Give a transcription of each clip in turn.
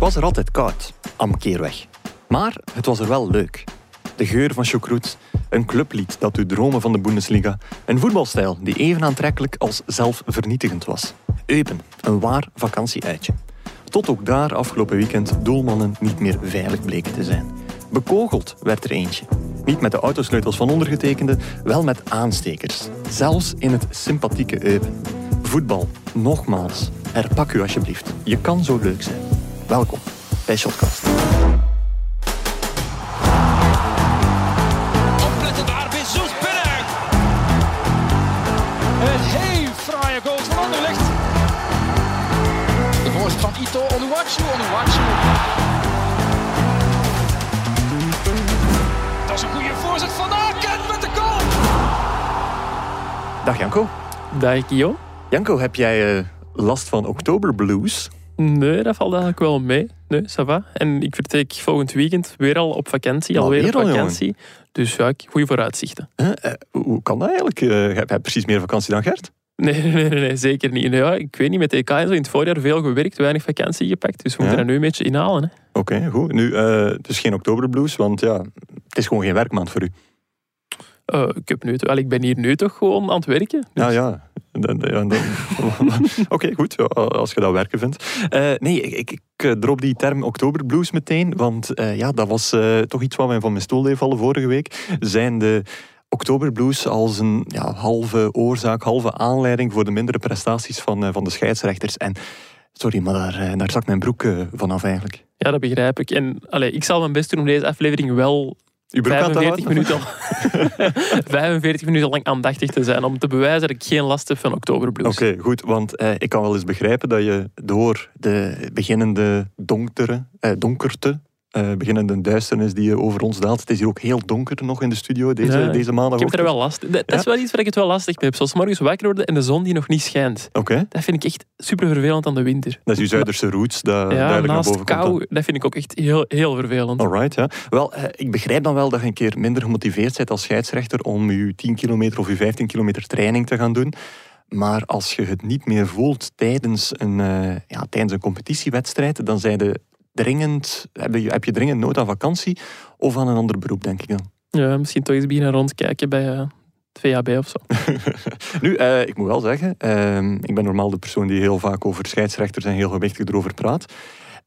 was er altijd koud, am Keerweg. Maar het was er wel leuk. De geur van chocroet, een clublied dat u dromen van de Bundesliga, een voetbalstijl die even aantrekkelijk als zelfvernietigend was. Eupen, een waar vakantieuitje. Tot ook daar afgelopen weekend doelmannen niet meer veilig bleken te zijn. Bekogeld werd er eentje. Niet met de autosleutels van ondergetekende, wel met aanstekers. Zelfs in het sympathieke Eupen. Voetbal, nogmaals, herpak u alsjeblieft. Je kan zo leuk zijn. Welkom bij Shotcast. Opletten daar, Bezos binnen. Een heel fraaie goal van Anderlecht. De voorzet van Ito, Onuwachu, Onuwachu. Dat is een goede voorzet van Aken met de goal. Dag Janko. Dag Guillaume. Janko, heb jij eh, last van oktoberblues? Nee, dat valt eigenlijk wel mee. Nee, ça va. En ik vertrek volgend weekend weer al op vakantie. Alweer Alweer op vakantie. Dus ja, goede vooruitzichten. Huh? Eh, hoe kan dat eigenlijk? Eh, heb jij precies meer vakantie dan Gert? Nee, nee, nee, nee, zeker niet. Ja, ik weet niet, met EK zo in het voorjaar veel gewerkt, weinig vakantie gepakt. Dus we Ja. moeten dat nu een beetje inhalen. Oké, goed. Nu, eh, het is geen oktoberblues, want ja, het is gewoon geen werkmaand voor u. Eh, ik, heb nu, wel, ik ben hier nu toch gewoon aan het werken. Dus- Ja, Oké, goed. Ja, als je dat werken vindt. Eh, nee, ik, ik, eh, drop die term oktoberblues meteen. Want ja, dat was toch iets wat mij van mijn stoel deed vallen vorige week. Zijn de oktoberblues als een ja, halve oorzaak, halve aanleiding voor de mindere prestaties van, van de scheidsrechters. En sorry, maar daar, daar zakt mijn broek vanaf eigenlijk. Ja, dat begrijp ik. En allee, ik zal mijn best doen om deze aflevering wel Uw broek aan te 45 houden? minuten, 45 minuten lang aandachtig te zijn. Om te bewijzen dat ik geen last heb van oktoberblues. Oké, goed. Want eh, ik kan wel eens begrijpen dat je door de beginnende donkere, eh, donkerte, eh, beginnende duisternis die over ons daalt. Het is hier ook heel donker nog in de studio deze, Ja, deze maandag. Ik heb er wel last. Dat, is wel iets waar ik het wel lastig mee heb. Zoals morgens wakker worden en de zon die nog niet schijnt. Oké, Dat vind ik echt super vervelend aan de winter. dat is uw Zuiderse roots, dat ja, duidelijk naar naast komt. kou, dat vind ik ook echt heel, heel vervelend. Alright, ja. Wel, eh, ik begrijp dan wel dat je een keer minder gemotiveerd bent als scheidsrechter om je 10 kilometer of je 15 kilometer training te gaan doen. Maar als je het niet meer voelt tijdens een, eh, ja, tijdens een competitiewedstrijd, dan zijn de dringend, heb, je, heb je dringend nood aan vakantie of aan een ander beroep, denk ik dan. Ja, misschien toch eens beginnen rondkijken bij eh, het VHB of zo. Nu, eh, ik moet wel zeggen, ehm, ik ben normaal de persoon die heel vaak over scheidsrechters en heel gewichtig erover praat.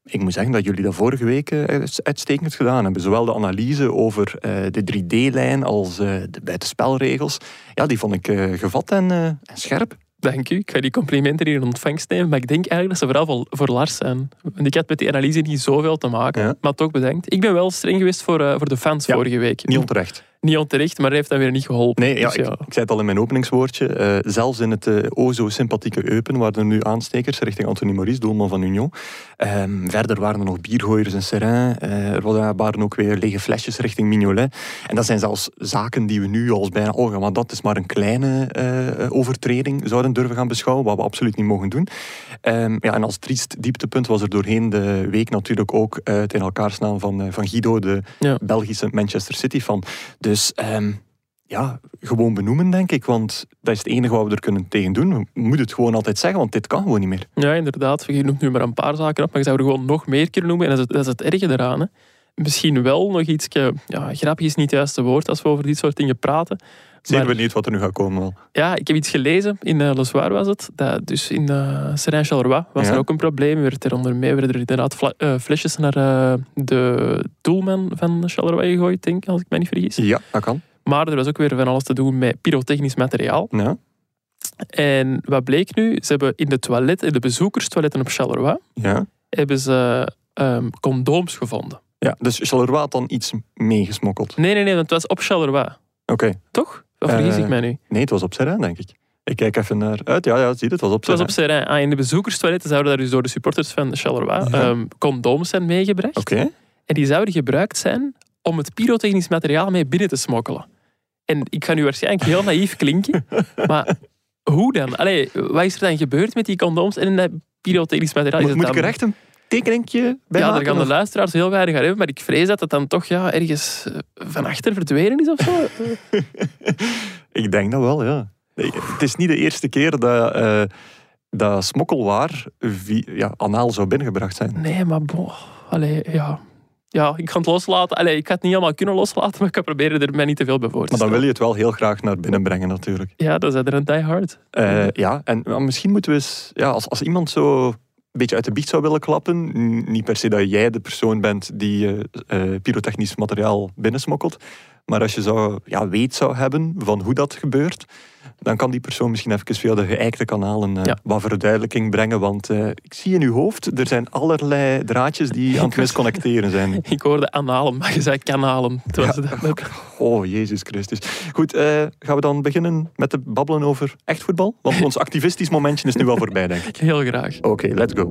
Ik moet zeggen dat jullie dat vorige week eh, uitstekend gedaan hebben. Zowel de analyse over de 3D-lijn als de buitenspelregels. Ja, die vond ik gevat en, en scherp. Dank u. Ik ga die complimenten hier in ontvangst nemen. Maar ik denk eigenlijk dat ze vooral voor, Lars zijn. Want ik had met die analyse niet zoveel te maken. Ja. Maar toch bedankt. Ik ben wel streng geweest voor, eh, voor de fans Ja, vorige week. Niet onterecht. Niet onterecht, maar hij heeft dat weer niet geholpen. Nee, ja, Dus ik, ik zei het al in mijn openingswoordje. eh, zelfs in het eh, o zo sympathieke Eupen waren er nu aanstekers richting Anthony Maurice, doelman van Union. Ehm, verder waren er nog biergooiers en Serin. Eh, er waren- ook weer lege flesjes richting Mignolet. En dat zijn zelfs zaken die we nu als bijna... Oh, maar dat is maar een kleine overtreding zouden durven gaan beschouwen, wat we absoluut niet mogen doen. Ehm, ja, en als triest dieptepunt was er doorheen de week natuurlijk ook het in elkaar slaan van, van Guido, de Ja. Belgische Manchester City fan. Dus ehm, ja, gewoon benoemen, denk ik. Want dat is het enige wat we er kunnen tegen doen. We moeten het gewoon altijd zeggen, want dit kan gewoon niet meer. Ja, inderdaad. Je noemt nu maar een paar zaken op, maar je zou er gewoon nog meer kunnen noemen. En dat is het, is het erge eraan. Hè. Misschien wel nog iets... Ja, grappig is niet het juiste woord als we over dit soort dingen praten. Zeer Maar- benieuwd wat er nu gaat komen wel. Ja, ik heb iets gelezen, in uh, Le Soir was het, dat dus in uh, Serein-Charleroi was Ja. er ook een probleem. Werd er onder meer werden er inderdaad fla- eh, flesjes naar eh, de doelman van Charleroi gegooid, denk ik, als ik me niet vergis. Ja, dat kan. Maar er was ook weer van alles te doen met pyrotechnisch materiaal. Ja. En wat bleek nu? Ze hebben in de toiletten, in de bezoekerstoiletten op Charleroi, Ja. hebben ze ehm, condooms gevonden. ja. Dus Charleroi had dan iets meegesmokkeld. Nee, nee, nee, want het was op Charleroi. Oké. Toch? Of vergis Eh, ik mij nu? Nee, het was op Serrain, denk ik. Ik kijk even naar uit. Ja, ja, zie je, het was op Het was op Serrain. Ah, in de bezoekerstoiletten zouden daar dus door de supporters van Charleroi Ja. ehm, condooms zijn meegebracht. Oké. En die zouden gebruikt zijn om het pyrotechnisch materiaal mee binnen te smokkelen. En ik ga nu waarschijnlijk heel naïef klinken, maar hoe dan? Allee, wat is er dan gebeurd met die condooms en dat pyrotechnisch materiaal? Is Moet, ik er echt een tekeningje bij Ja, daar gaan de luisteraars heel weinig aan hebben, maar ik vrees dat het dan toch ja, ergens eh, van achter verdwenen is of zo. Ik denk dat wel, ja. Nee, Het is niet de eerste keer dat, eh, dat smokkelwaar ja, anaal zou binnengebracht zijn. Nee, maar boh, allee, ja. Ja, ik ga het loslaten. Allee, ik ga het niet helemaal kunnen loslaten, maar ik ga proberen er mij niet te veel bij voor te Maar dan wil je het wel heel graag naar binnen brengen natuurlijk. Ja, dat is er een die hard. Eh, ja, en misschien moeten we eens... Ja, als, als iemand zo een beetje uit de biecht zou willen klappen, niet per se dat jij de persoon bent die eh, pyrotechnisch materiaal binnensmokkelt, maar als je zou, ja, weet zou hebben van hoe dat gebeurt, dan kan die persoon misschien even via de geëikte kanalen eh, Ja. wat verduidelijking brengen, want eh, ik zie in uw hoofd, er zijn allerlei draadjes die aan het misconnecteren zijn. Ik hoorde analen, maar je zei kanalen. Dat net. Oh, Jezus Christus. Goed, eh, gaan we dan beginnen met te babbelen over echt voetbal? Want ons activistisch momentje is nu wel voorbij, denk ik. Heel graag. Oké, let's go.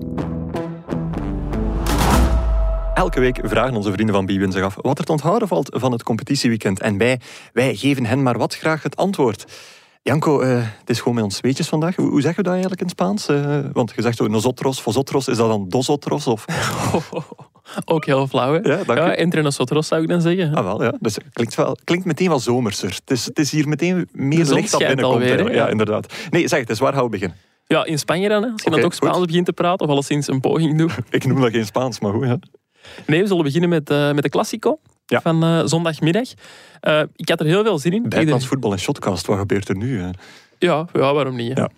Elke week vragen onze vrienden van Bwin zich af wat er te onthouden valt van het competitieweekend. En wij, wij geven hen maar wat graag het antwoord. Janko, eh, het is gewoon met ons weetjes vandaag. Hoe, hoe zeggen we dat eigenlijk in Spaans? Eh, want je zegt zo nosotros, vosotros, is dat dan dosotros? Of... Ook heel flauw, hè? Ja, dank Ja, entre nosotros zou ik dan zeggen. Ah, wel, ja. Dus het klinkt, wel, klinkt meteen wat zomerser. Het is, het is hier meteen meer licht dat binnenkomt. alweer, ja, Ja. inderdaad. Nee, zeg het eens, waar gaan we beginnen? Ja, in Spanje dan, hè? als je dan ook Spaans goed. begint te praten, of alleszins een poging doet. Ik noem dat geen Spaans, maar? Ja. Nee, we zullen beginnen met, eh, met de Classico Ja. van eh, zondagmiddag. Eh, ik had er heel veel zin in. Ieder- voetbal en shotcast, wat gebeurt er nu? hè? Ja, ja, waarom niet? hè? Ja.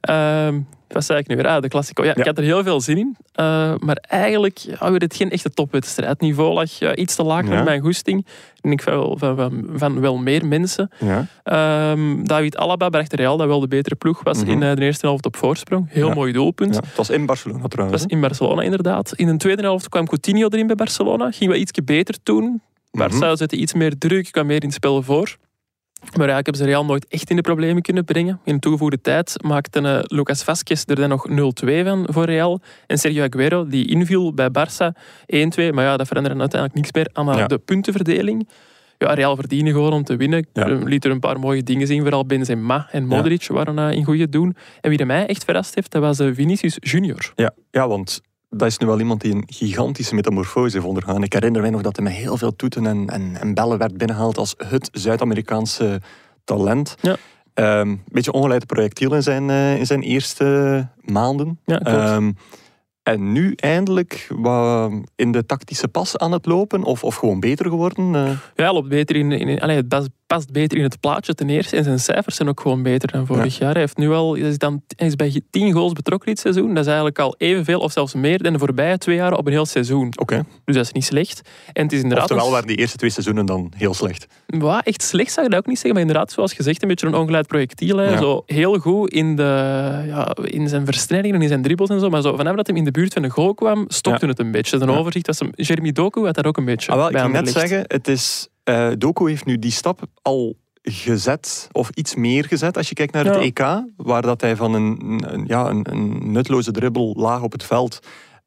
Ehm, wat zei ik nu weer? Ah, de Classico. Ja, Ja. Ik had er heel veel zin in. Eh, maar eigenlijk ja, werd het geen echte topwedstrijd. Het niveau lag iets te laag Ja. met mijn goesting. En ik van, van, van, van wel meer mensen. Ja. Ehm, David Alaba bracht Real, dat wel de betere ploeg was, Mhm. in eh, de eerste helft op voorsprong. Heel mooi doelpunt. Het was in Barcelona trouwens. was in Barcelona inderdaad. In de tweede helft kwam Coutinho erin bij Barcelona. Ging wel ietsje beter toen. Barça zette iets meer druk, kwam meer in het spel voor. Maar eigenlijk hebben ze Real nooit echt in de problemen kunnen brengen. In de toegevoegde tijd maakte eh, Lucas Vazquez er dan nog 0-2 van voor Real. En Sergio Aguero, die inviel bij Barça 1-2. Maar ja, dat veranderde uiteindelijk niks meer aan eh, Ja. de puntenverdeling. Ja, Real verdiende gewoon om te winnen. Ja. Liet er een paar mooie dingen zien. Vooral Benzema en Modric waren eh, in goede doen. En wie er mij echt verrast heeft, dat was Vinicius Junior. Ja, ja, want dat is nu wel iemand die een gigantische metamorfose heeft ondergaan. Ik herinner mij nog dat hij met heel veel toeten en, en, en bellen werd binnengehaald als het Zuid-Amerikaanse talent. Ja. Een beetje ongeleid projectiel in zijn, eh, in zijn eerste maanden. Ja. Ehm, en nu eindelijk in de tactische pas aan het lopen, of, of gewoon beter geworden. eh. Ja, hij loopt beter in, in, allee, het past, past beter in het plaatje ten eerste. En zijn cijfers zijn ook gewoon beter dan vorig jaar. Hij, heeft nu al, hij, is dan, hij is bij 10 goals betrokken dit seizoen. Dat is eigenlijk al evenveel of zelfs meer dan de voorbije twee jaar op een heel seizoen. Oké. Dus dat is niet slecht. En het is inderdaad... Oftewel een- waren die eerste twee seizoenen dan heel slecht. Wat, echt slecht zou ik dat ook niet zeggen. Maar inderdaad, zoals gezegd, een beetje een ongeleid projectiel. Ja. Zo heel goed in, de, ja, in zijn versnellingen en in zijn dribbles en zo. Maar zo, vanaf dat hij in de buurt van de goal kwam, stopte Ja. het een beetje. Zijn overzicht was hem... Jeremy Doku had daar ook een beetje Ah, wel, ik ging net zeggen, het is, eh Doku heeft nu die stap al gezet, of iets meer gezet, als je kijkt naar het. EK, waar dat hij van een, een, ja, een, een nutloze dribbel laag op het veld,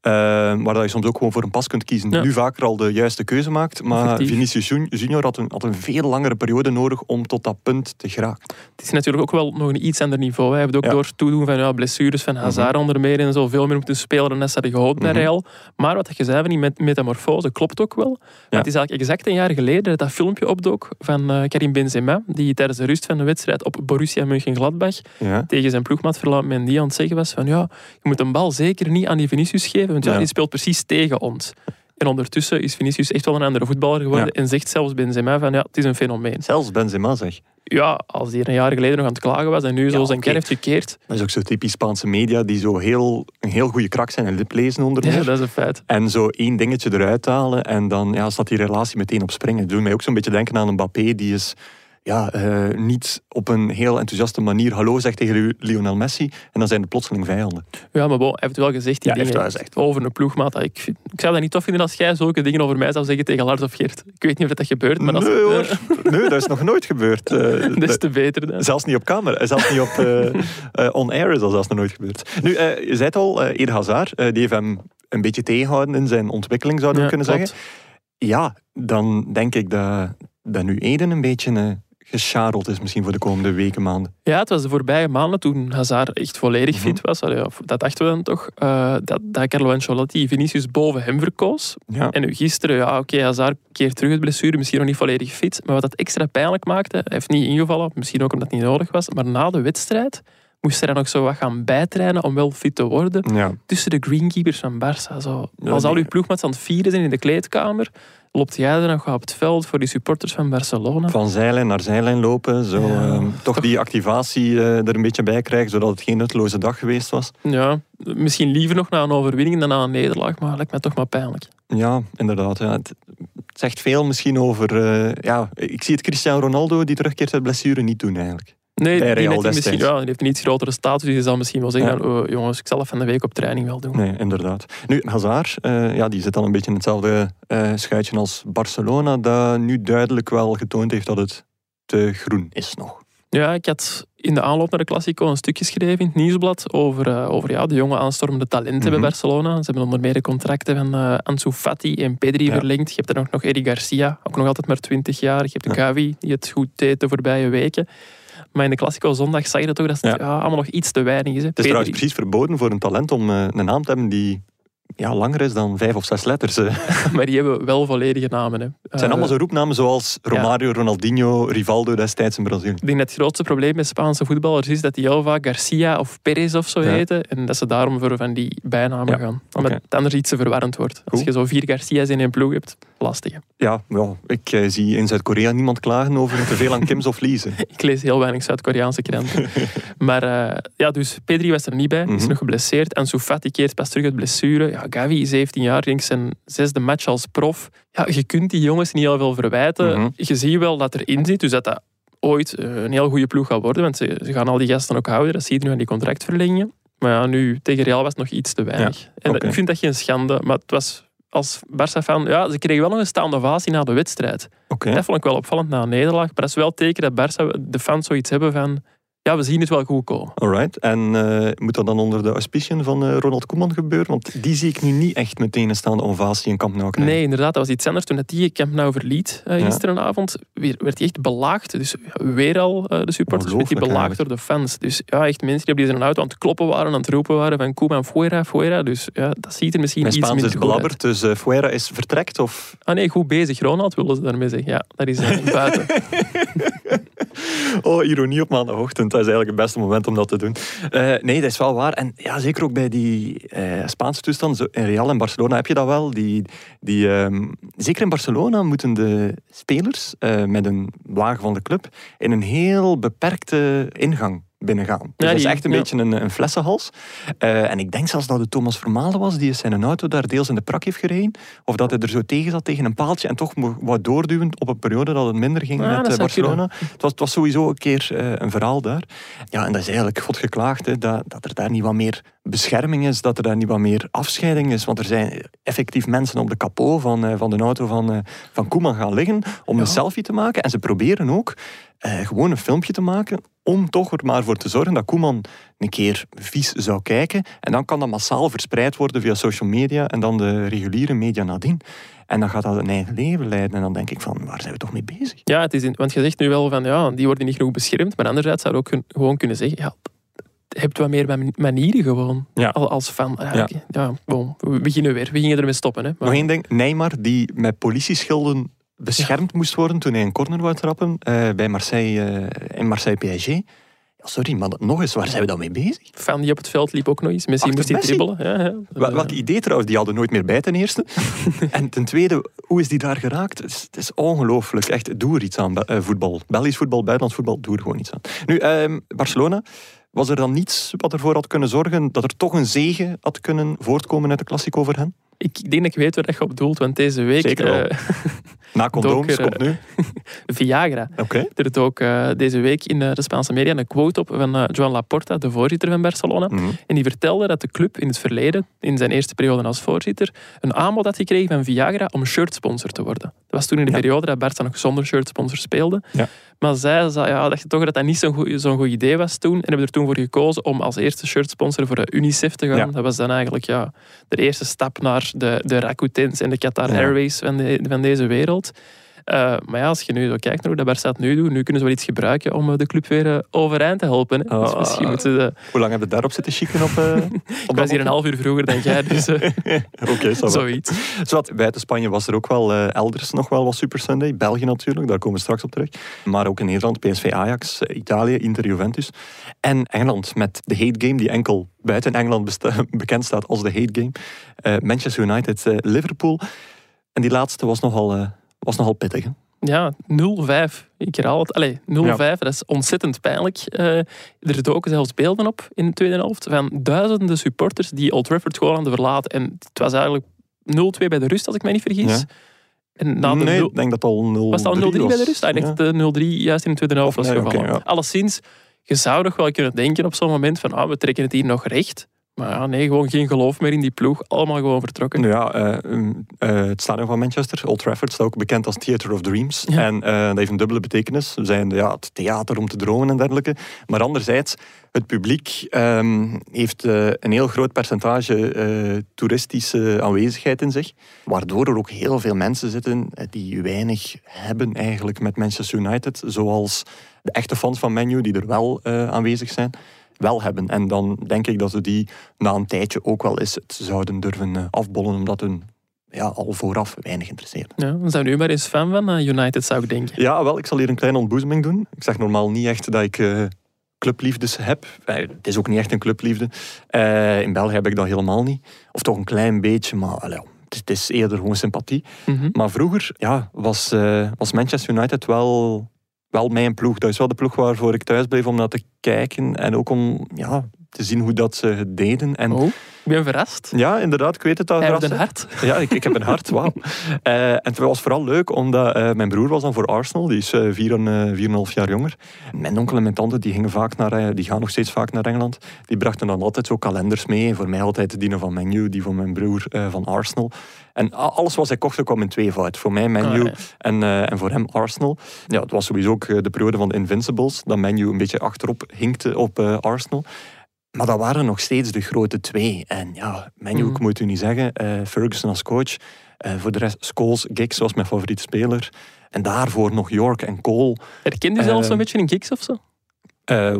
waar dat je soms ook gewoon voor een pas kunt kiezen, Ja. nu vaker al de juiste keuze maakt. Maar Effectief. Vinicius Jun- Junior had een, had een veel langere periode nodig om tot dat punt te geraken. Het is natuurlijk ook wel nog een iets ander niveau. Hij heeft ook Ja. door toedoen van ja, blessures van Hazard onder meer en zo veel meer moeten spelen dan ze hadden gehoopt Mhm. Real. Maar wat je zei van die met metamorfose klopt ook wel. Ja. Het is eigenlijk exact een jaar geleden dat dat filmpje opdook van eh, Karim Benzema, die tijdens de rust van de wedstrijd op Borussia Mönchengladbach Ja. tegen zijn ploegmaat Ferland Mendy aan het zeggen was van ja, je moet een bal zeker niet aan die Vinicius geven, want ja, die speelt precies tegen ons. En ondertussen is Vinicius echt wel een andere voetballer geworden en zegt zelfs Benzema van ja, het is een fenomeen. Zelfs Benzema zeg. Ja, als hij er een jaar geleden nog aan het klagen was en nu zo zijn kern heeft gekeerd, Dat is ook zo typisch Spaanse media, die zo heel, een heel goede krak zijn en lip lezen onder ja, dat is een feit. En zo één dingetje eruit halen en dan ja, staat die relatie meteen op springen. Dat doet mij ook zo'n beetje denken aan een Mbappé die is ja, eh, niet op een heel enthousiaste manier hallo zegt tegen Lionel Messi en dan zijn het plotseling vijanden. Ja, maar bon, hij heeft wel gezegd die Ja, heeft dingen gezegd. over een ploegmaat. Ik, ik zou dat niet tof vinden als jij zulke dingen over mij zou zeggen tegen Lars of Geert. Ik weet niet of dat gebeurt, maar als, nee hoor, nee, dat is nog nooit gebeurd. Eh, des te beter. Dan. Zelfs niet op camera, zelfs niet op eh, eh, on-air is dat zelfs nog nooit gebeurd. Nu, eh, je zei het al, eh Eden Hazard, eh, die heeft hem een beetje tegengehouden in zijn ontwikkeling, zouden we Ja, kunnen klopt. zeggen. Ja, dan denk ik dat, dat nu Eden een beetje gescharreld is misschien voor de komende weken, maanden. Ja, het was de voorbije maanden toen Hazard echt volledig Mhm. fit was. Allee, dat dachten we dan toch. eh, dat, dat Carlo Ancelotti Vinicius boven hem verkoos. Ja. En nu gisteren, ja, oké, Hazard keert terug het blessure, misschien nog niet volledig fit. Maar wat dat extra pijnlijk maakte, hij heeft niet ingevallen, misschien ook omdat het niet nodig was. Maar na de wedstrijd moest hij dan nog zo wat gaan bijtrainen om wel fit te worden. Ja. Tussen de greenkeepers van Barça. Zo. Als al uw ploegmaats aan het vieren zijn in de kleedkamer, loopt jij er nog op het veld voor die supporters van Barcelona. Van zijlijn naar zijlijn lopen. Zo, Ja, ehm, toch, toch- die activatie eh, er een beetje bij krijgen, zodat het geen nutteloze dag geweest was. Ja, misschien liever nog na een overwinning dan na een nederlaag, maar lijkt mij toch maar pijnlijk. Ja, inderdaad. Ja. Het, het zegt veel misschien over... eh, ja, ik zie het Cristiano Ronaldo, die terugkeert uit blessure, niet doen eigenlijk. Nee, Bij die, Real misschien, ja, die heeft een iets grotere status. Dus die zal misschien wel zeggen: Ja. van, oh, jongens, ik zal even een week op training wel doen. Nee, inderdaad. Nu, Hazard, eh, ja, die zit dan een beetje in hetzelfde eh, schuitje als Barcelona, dat nu duidelijk wel getoond heeft dat het te groen is nog. Ja, ik had in de aanloop naar de Classico een stukje geschreven in het nieuwsblad over, eh, over ja, de jonge aanstormende talenten Mhm. bij Barcelona. Ze hebben onder meer de contracten van eh Ansu Fati en Pedri Ja. verlengd. Je hebt er ook nog Eddie Garcia, ook nog altijd maar 20 jaar. Je hebt Ja. Gavi, die het goed deed de voorbije weken. Maar in de Classico zondag zag je dat toch dat het Ja. allemaal nog iets te weinig is. Hè. Het is trouwens precies verboden voor een talent om eh, een naam te hebben die ja, langer is dan vijf of zes letters. Het maar die hebben wel volledige namen. Hè. zijn Eh, allemaal zo roepnamen zoals Romario, Ronaldinho, Rivaldo destijds in Brazilië. Ik denk dat het grootste probleem met Spaanse voetballers is dat die heel vaak Garcia of Perez of zo Ja. heten. En dat ze daarom voor van die bijnamen Ja, gaan. Omdat oké. het anders iets te verwarrend wordt. Als je zo vier Garcia's in één ploeg hebt, lastig. hè. Ja, ik eh, zie in Zuid-Korea niemand klagen over te veel aan Kims of Lize. Ik lees heel weinig Zuid-Koreaanse kranten. maar eh, ja, dus Pedri was er niet bij. Is Mhm. nog geblesseerd. En Fati keert pas terug uit blessure. Ja, Gavi, 17 jaar, denk ik zijn zesde match als prof. Ja, je kunt die jongens niet heel veel verwijten. Mhm. Je ziet wel dat erin zit. Dus dat dat ooit eh, een heel goede ploeg gaat worden. Want ze, ze gaan al die gasten ook houden. Dat zie je nu aan die contractverlengingen. Maar ja, nu tegen Real was het nog iets te weinig. en ik vind dat geen schande. Maar het was als Barça-fan... Ja, ze kregen wel nog een staande ovatie na de wedstrijd. Dat vond ik wel opvallend na een nederlaag. Maar dat is wel teken dat Barça, de fans zoiets hebben van... Ja, we zien het wel goed komen. Alright. En eh, moet dat dan onder de auspiciën van eh, Ronald Koeman gebeuren? Want die zie ik nu niet echt meteen een staande ovatie in Camp Nou krijgen. Nee, inderdaad, dat was iets anders. Toen die Camp Nou verliet uh, gisterenavond, weer, werd hij echt belaagd. Dus weer al de supporters werd hij belaagd door de fans. Dus ja, echt mensen die op deze auto aan het kloppen waren, aan het roepen waren van Koeman, fuera, fuera. Dus ja, dat ziet er misschien Mijn iets Spaans is belabberd, dus Fuera is vertrekt? Of... Ah nee, goed bezig, Ronald willen ze daarmee zeggen. Ja, dat is buiten. Oh, ironie op maandagochtend. Dat is eigenlijk het beste moment om dat te doen. Eh, nee, dat is wel waar. En ja, zeker ook bij die eh, Spaanse toestand. In Real en Barcelona heb je dat wel. Die, die, ehm, zeker in Barcelona moeten de spelers eh, met een wagen van de club in een heel beperkte ingang binnengaan. Dus Ja, dat is echt een ja. beetje een, een flessenhals. Eh, en ik denk zelfs dat het Thomas Vermalen was die zijn auto daar deels in de prak heeft gereden. Of dat hij er zo tegen zat tegen een paaltje en toch mo- wou doorduwen op een periode dat het minder ging met eh, Barcelona. Het was, het was sowieso een keer eh, een verhaal daar. Ja, en dat is eigenlijk God geklaagd, hè, dat, dat er daar niet wat meer bescherming is, dat er daar niet wat meer afscheiding is. Want er zijn effectief mensen op de kapot van, van de auto van, van Koeman gaan liggen om een selfie te maken. En ze proberen ook eh, gewoon een filmpje te maken om toch er maar voor te zorgen dat Koeman een keer vies zou kijken. En dan kan dat massaal verspreid worden via social media en dan de reguliere media nadien. En dan gaat dat een eigen leven leiden. En dan denk ik van, waar zijn we toch mee bezig? Ja, het is in- want je zegt nu wel van ja, die worden niet genoeg beschermd. Maar anderzijds zou je ook gewoon kunnen zeggen, ja, je hebt wat meer man- manieren gewoon. Ja. Als fan. Ja, we beginnen weer. We gingen ermee stoppen. Hè. Maar- Nog één ding. Neymar, die met politieschilden beschermd moest worden toen hij een corner wou trappen eh, bij Marseille, eh, in Marseille PSG. Ja, sorry, maar nog eens, waar zijn we dan mee bezig? fan die op het veld liep ook nog eens. Messi Achter moest die Messi? dribbelen. Ja, Welk idee trouwens, die hadden nooit meer bij ten eerste. en ten tweede, hoe is die daar geraakt? Het is, ongelooflijk. Echt, doe er iets aan, eh, voetbal. Belgisch voetbal, buitenlands voetbal, doe er gewoon iets aan. Nu, ehm, Barcelona, was er dan niets wat ervoor had kunnen zorgen dat er toch een zege had kunnen voortkomen uit de Classico voor hen? Ik denk dat ik weet waar je op doelt, want deze week... Zeker wel. Na condooms komt nu. Viagra. Oké. Er is ook eh, deze week in eh, de Spaanse media een quote op van eh, Joan Laporta, de voorzitter van Barcelona. Mhm. En die vertelde dat de club in het verleden, in zijn eerste periode als voorzitter, een aanbod had gekregen van Viagra om shirtsponsor te worden. Dat was toen in de Ja. periode dat Barça nog zonder shirtsponsor speelde. Ja. Maar zij zei, ja, je toch dat dat niet zo'n goed, goed idee was toen. En hebben er toen voor gekozen om als eerste shirtsponsor voor de UNICEF te gaan. Ja. Dat was dan eigenlijk ja, de eerste stap naar de, de Rakutens en de Qatar. Airways van, de, van deze wereld. Eh, maar ja, als je nu zo kijkt naar hoe dat Barca het nu doet, nu kunnen ze wel iets gebruiken om eh, de club weer eh, overeind te helpen. Hè. Dus misschien moeten ze... Hoe lang hebben we daarop zitten chicken op, op Ik was hier een half uur vroeger dan jij, dus Oké, zoiets. Zowat, buiten Spanje was er ook wel elders nog wel wat Super Sunday. België natuurlijk, daar komen we straks op terug. Maar ook in Nederland, PSV Ajax, Italië, Inter Juventus. En Engeland met de hate game die enkel buiten Engeland bekend staat als de hate game. Manchester United, Liverpool. En die laatste was nogal, was nogal pittig. hè? Ja, 0-5. Ik herhaal het. Allee, 0-5, dat is ontzettend pijnlijk. Eh, er doken zelfs beelden op in de tweede helft van duizenden supporters die Old Trafford gewoon aan de verlaten. En het was eigenlijk 0-2 bij de rust, als ik mij niet vergis. Ja. En na de nee, ik denk dat al 0 was het al 0-3 bij de rust? Ah, ik denk Ja. dat de 0-3 juist in de tweede helft was nee, gevallen. ja. Alleszins, je zou nog wel kunnen denken op zo'n moment van ah, we trekken het hier nog recht. Maar ja, nee, gewoon geen geloof meer in die ploeg. Allemaal gewoon vertrokken. Ja, eh, eh, het stadion van Manchester, Old Trafford, staat ook bekend als Theatre of Dreams. Ja. En eh, dat heeft een dubbele betekenis. We zijn ja, het theater om te dromen en dergelijke. Maar anderzijds, het publiek ehm, heeft een heel groot percentage toeristische aanwezigheid in zich. Waardoor er ook heel veel mensen zitten die weinig hebben eigenlijk met Manchester United. Zoals de echte fans van Menu, die er wel aanwezig zijn wel hebben. En dan denk ik dat ze die na een tijdje ook wel eens het zouden durven eh, afbollen, omdat hun ja, al vooraf weinig interesseert. Ja, dan zijn nu maar eens fan van eh, United, zou ik denken. Ja, wel, ik zal hier een kleine ontboezeming doen. Ik zeg normaal niet echt dat ik eh, clubliefdes heb. Het is ook niet echt een clubliefde. In België heb ik dat helemaal niet. Of toch een klein beetje, maar ja, het, is- eerder gewoon sympathie. Mhm. Maar vroeger ja, was, was Manchester United wel, wel mijn ploeg. Dat is wel de ploeg waarvoor ik thuis bleef om naar te kijken. En ook om ja, te zien hoe dat ze het deden. En Oh, ben verrast. ja, inderdaad, ik weet het al. Hij heeft verrast, een hart. Ja, ik, ik heb een hart, wauw. Eh, en het was vooral leuk, omdat eh, mijn broer was dan voor Arsenal. Die is eh, vier en, eh, jaar jonger. Mijn onkel en mijn tante die gingen vaak naar, die gaan nog steeds vaak naar Engeland. Die brachten dan altijd zo kalenders mee. Voor mij altijd die van Menu, die van mijn broer van Arsenal. En alles wat hij kocht kwam in tweevoud. Voor mij Menu ja. en, en voor hem Arsenal. Ja, het was sowieso ook de periode van de Invincibles. Dat Menu een beetje achterop hinkte op Arsenal. Maar dat waren nog steeds de grote twee. En ja, Menu, Mhm. ik moet u niet zeggen, eh, Ferguson als coach. Eh, voor de rest, Scholes, Giggs was mijn favoriete speler. En daarvoor nog York en Cole. Herkende je zelfs Eh, zo'n beetje in kicks of zo? Eh, Je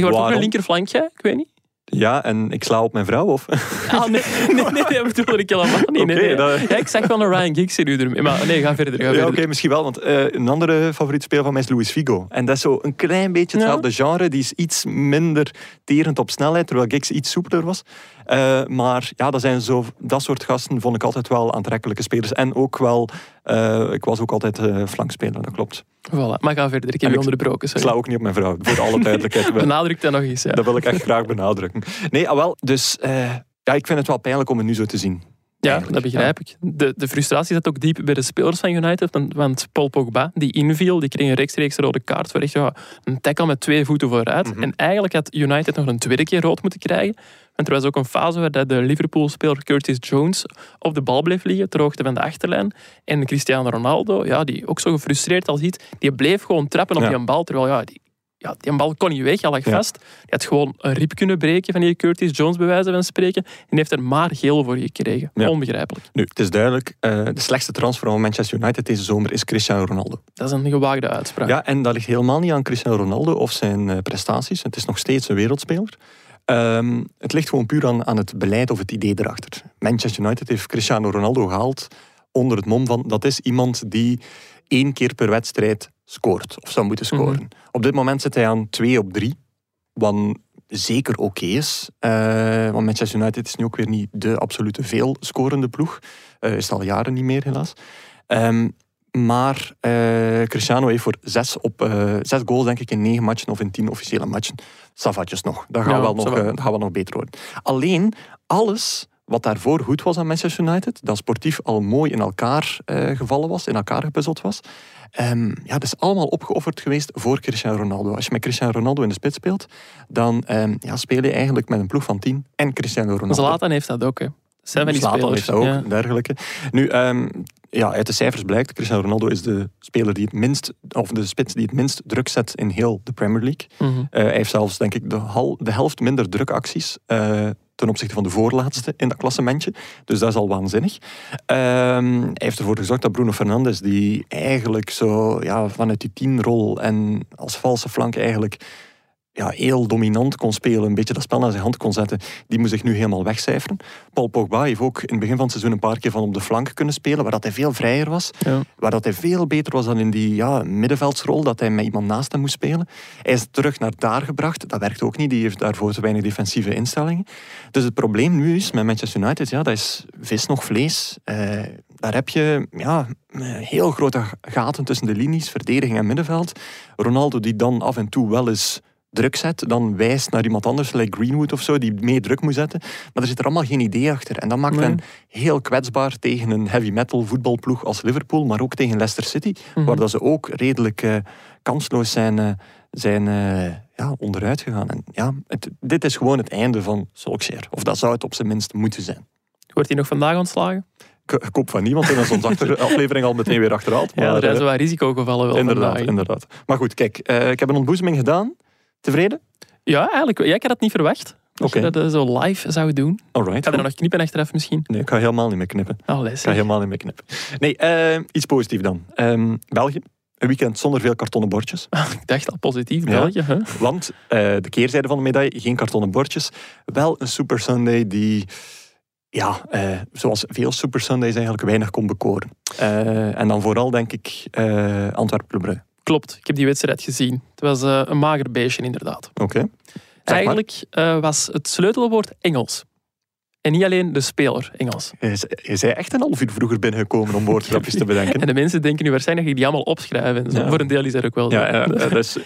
wordt ook een linkerflankje, ik weet niet. Ja, en ik sla op mijn vrouw, of? Ah, nee, nee, nee, dat bedoelde ik helemaal niet. Nee, dat- Ja, ik zag wel een Ryan Giggs in u. Maar nee, ga verder. Ga Ja, verder. oké, misschien wel. Want eh, een andere favoriete speler van mij is Luis Figo. En dat is zo een klein beetje hetzelfde genre. Die is iets minder terend op snelheid, terwijl Giggs iets soepeler was. Eh, maar ja, dat, zijn zo, dat soort gasten vond ik altijd wel aantrekkelijke spelers. En ook wel, eh, ik was ook altijd eh flankspeler, dat klopt. Voilà, maar ga verder. Ik heb je onderbroken. Ik sla ook niet op mijn vrouw, voor alle duidelijkheid. Benadruk dat nog eens. Ja. Dat wil ik echt graag benadrukken. Nee, ah, wel, dus ja, ik vind het wel pijnlijk om het nu zo te zien. Ja, Eigenlijk, dat begrijp ik. De, de frustratie zat ook diep bij de spelers van United. Want, Paul Pogba, die inviel, die kreeg een rechtstreeks rode kaart voor echt ja, een tackle met twee voeten vooruit. Mhm. En eigenlijk had United nog een tweede keer rood moeten krijgen. Want er was ook een fase waar de Liverpool-speler Curtis Jones op de bal bleef liggen, ter hoogte van de achterlijn. En Cristiano Ronaldo, ja, die ook zo gefrustreerd als iets, die bleef gewoon trappen op Ja. die bal. Terwijl ja, die, ja, die bal kon niet weg, hij lag Ja. vast. Die had gewoon een rib kunnen breken van die Curtis Jones, bij wijze van spreken. En heeft er maar geel voor gekregen. Ja. Onbegrijpelijk. Nu, het is duidelijk, eh, de slechtste transfer van Manchester United deze zomer is Cristiano Ronaldo. Dat is een gewaagde uitspraak. Ja, en dat ligt helemaal niet aan Cristiano Ronaldo of zijn eh, prestaties. Het is nog steeds een wereldspeler. Ehm, het ligt gewoon puur aan, aan het beleid of het idee erachter. Manchester United heeft Cristiano Ronaldo gehaald onder het mom van dat is iemand die één keer per wedstrijd scoort of zou moeten scoren. Op dit moment zit hij aan 2 op 3, wat zeker oké is. Eh, want Manchester United is nu ook weer niet de absolute veel scorende ploeg. Eh, is het al jaren niet meer, helaas. Ehm, maar eh, Cristiano heeft voor zes, op, eh, zes goals, denk ik, in negen matchen of in tien officiële matchen. Savatjes nog. Dat gaat, Ja, wel nog, dat gaat wel nog beter worden. Alleen, alles wat daarvoor goed was aan Manchester United, dat sportief al mooi in elkaar gevallen was, in elkaar gepuzzeld was, ehm, ja, dat is allemaal opgeofferd geweest voor Cristiano Ronaldo. Als je met Cristiano Ronaldo in de spits speelt, dan ehm, ja, speel je eigenlijk met een ploeg van 10 en Cristiano Ronaldo. Zlatan heeft dat ook. Hè. Zijn van die spelers. ook, Ja. dergelijke. Nu, ehm, ja, uit de cijfers blijkt, Cristiano Ronaldo is de speler die het minst, of de spits die het minst druk zet in heel de Premier League. Mhm. Eh, hij heeft zelfs, denk ik, de, hal, de helft minder drukacties eh, ten opzichte van de voorlaatste in dat klassementje. Dus dat is al waanzinnig. Ehm, hij heeft ervoor gezorgd dat Bruno Fernandes, die eigenlijk zo ja, vanuit die tienrol en als valse flank eigenlijk ja, heel dominant kon spelen, een beetje dat spel naar zijn hand kon zetten, die moet zich nu helemaal wegcijferen. Paul Pogba heeft ook in het begin van het seizoen een paar keer van op de flank kunnen spelen, waar dat hij veel vrijer was, Ja. waar dat hij veel beter was dan in die ja, middenveldsrol, dat hij met iemand naast hem moest spelen. Hij is terug naar daar gebracht, dat werkt ook niet, die heeft daarvoor te weinig defensieve instellingen. Dus het probleem nu is met Manchester United, ja, dat is vis nog vlees. Eh, daar heb je ja, heel grote gaten tussen de linies, verdediging en middenveld. Ronaldo die dan af en toe wel eens druk zet, dan wijst naar iemand anders, like Greenwood of zo, die mee druk moet zetten. Maar er zit er allemaal geen idee achter. En dat maakt Nee. hen heel kwetsbaar tegen een heavy metal voetbalploeg als Liverpool, maar ook tegen Leicester City, Mhm. waar dat ze ook redelijk eh, kansloos zijn, eh, zijn eh, ja, onderuit gegaan. En ja, het, dit is gewoon het einde van Solskjaer. Of dat zou het op zijn minst moeten zijn. Wordt hij nog vandaag ontslagen? Ik, hoop van niemand en dan is onze achter- aflevering al meteen weer achterhaald. Ja, er zijn wat risicogevallen wel inderdaad, vandaag. inderdaad. Maar goed, kijk, ik heb een ontboezeming gedaan. Tevreden? Ja, eigenlijk. Ja, ik had dat niet verwacht. Dat Oké. je dat eh, zo live zou doen. Alright. Ga je er nog knippen achteraf misschien? Nee, ik ga helemaal niet meer knippen. Oh. Ik ga helemaal niet meer knippen. Nee, eh, iets positiefs dan. Ehm, België. Een weekend zonder veel kartonnen bordjes. Ik dacht al positief, Ja. België. Hè? Want eh, de keerzijde van de medaille, geen kartonnen bordjes. Wel een Super Sunday die, ja, zoals veel Super Sundays eigenlijk weinig kon bekoren. En dan vooral denk ik Antwerpen Club Brugge. Klopt, ik heb die wedstrijd gezien. Het was eh, een mager beestje inderdaad. Oké. Eigenlijk eh, was het sleutelwoord Engels. En niet alleen de speler Engels. Je zei echt een half uur vroeger binnengekomen om woordgrapjes te bedenken. En de mensen denken nu waarschijnlijk dat ik die allemaal opschrijf. En zo. Ja. Voor een deel is dat ook wel zo. Ja, ja, dat is 100%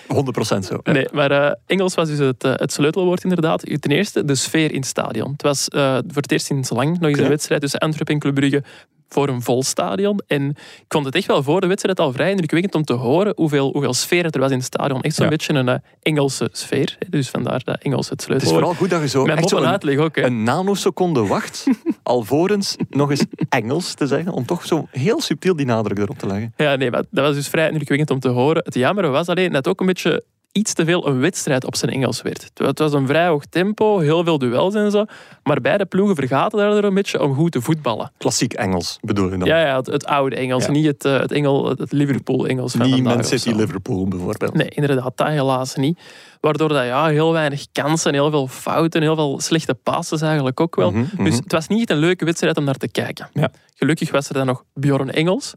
zo. Nee, maar eh, Engels was dus het, het sleutelwoord inderdaad. Ten eerste de sfeer in het stadion. Het was voor het eerst sinds lang nog eens een wedstrijd tussen Antwerpen en Club Brugge voor een vol stadion. En ik vond het echt wel voor de wedstrijd al vrij indrukwekkend om te horen hoeveel, hoeveel sfeer er was in het stadion. Echt zo'n Ja. beetje een eh, Engelse sfeer. Dus vandaar dat Engels het Het is vooral goed dat je zo echt zo en een, uitleg ook. Hè. een nanoseconde wacht, alvorens nog eens Engels te zeggen, om toch zo heel subtiel die nadruk erop te leggen. Ja, nee, maar dat was dus vrij indrukwekkend om te horen. Het jammer was alleen dat ook een beetje iets te veel een wedstrijd op zijn Engels werd. Het wa- Het was een vrij hoog tempo, heel veel duels en zo. Maar beide ploegen vergaten daardoor een beetje om goed te voetballen. Klassiek Engels bedoel je dan? Ja, ja het, het oude Engels, Ja. niet het, eh, het, Engel, het Liverpool-Engels van Niet Man of City, zo. Liverpool bijvoorbeeld. Nee, inderdaad, dat helaas niet. Waardoor dat, ja, heel weinig kansen, heel veel fouten, heel veel slechte passes eigenlijk ook wel. Mhm, mhm. Dus het was niet een leuke wedstrijd om naar te kijken. Ja. Gelukkig was er dan nog Bjorn Engels,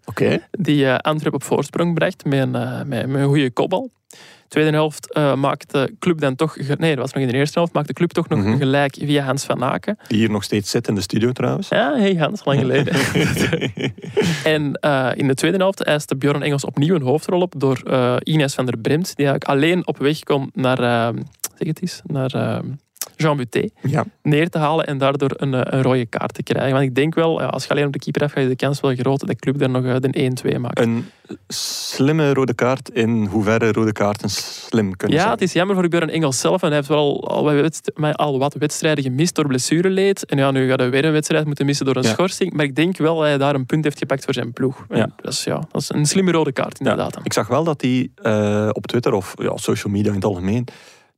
die eh Antwerp op voorsprong bracht met een, eh, met, met een goede kopbal. Tweede helft eh, maakte de club dan toch... Nee, dat was nog in de eerste helft. Maakte de club toch nog Mhm. gelijk via Hans van Aken. Die hier nog steeds zit in de studio trouwens. Ja, hey Hans, lang geleden. en eh, in de tweede helft eiste Bjorn Engels opnieuw een hoofdrol op door eh, Ines van der Bremt, die eigenlijk alleen op weg kon naar, zeg het eens, naar Jean Butet Ja. neer te halen en daardoor een, eh, een rode kaart te krijgen. Want ik denk wel, ja, als je alleen op de keeper hebt, ga je de kans wel groot dat de club daar nog eh, de 1-2 maakt. Een slimme rode kaart in hoeverre rode kaarten slim kunnen Ja, zijn. het is jammer voor Björn Engels zelf. En hij heeft wel al, al wat wedstrijden gemist door blessureleed. En ja, nu gaat hij weer een wedstrijd moeten missen door een Ja. schorsing. Maar ik denk wel dat hij daar een punt heeft gepakt voor zijn ploeg. Ja. Dat, is, ja, dat is een slimme rode kaart, inderdaad. Ik zag wel dat hij eh, op Twitter of ja, social media in het algemeen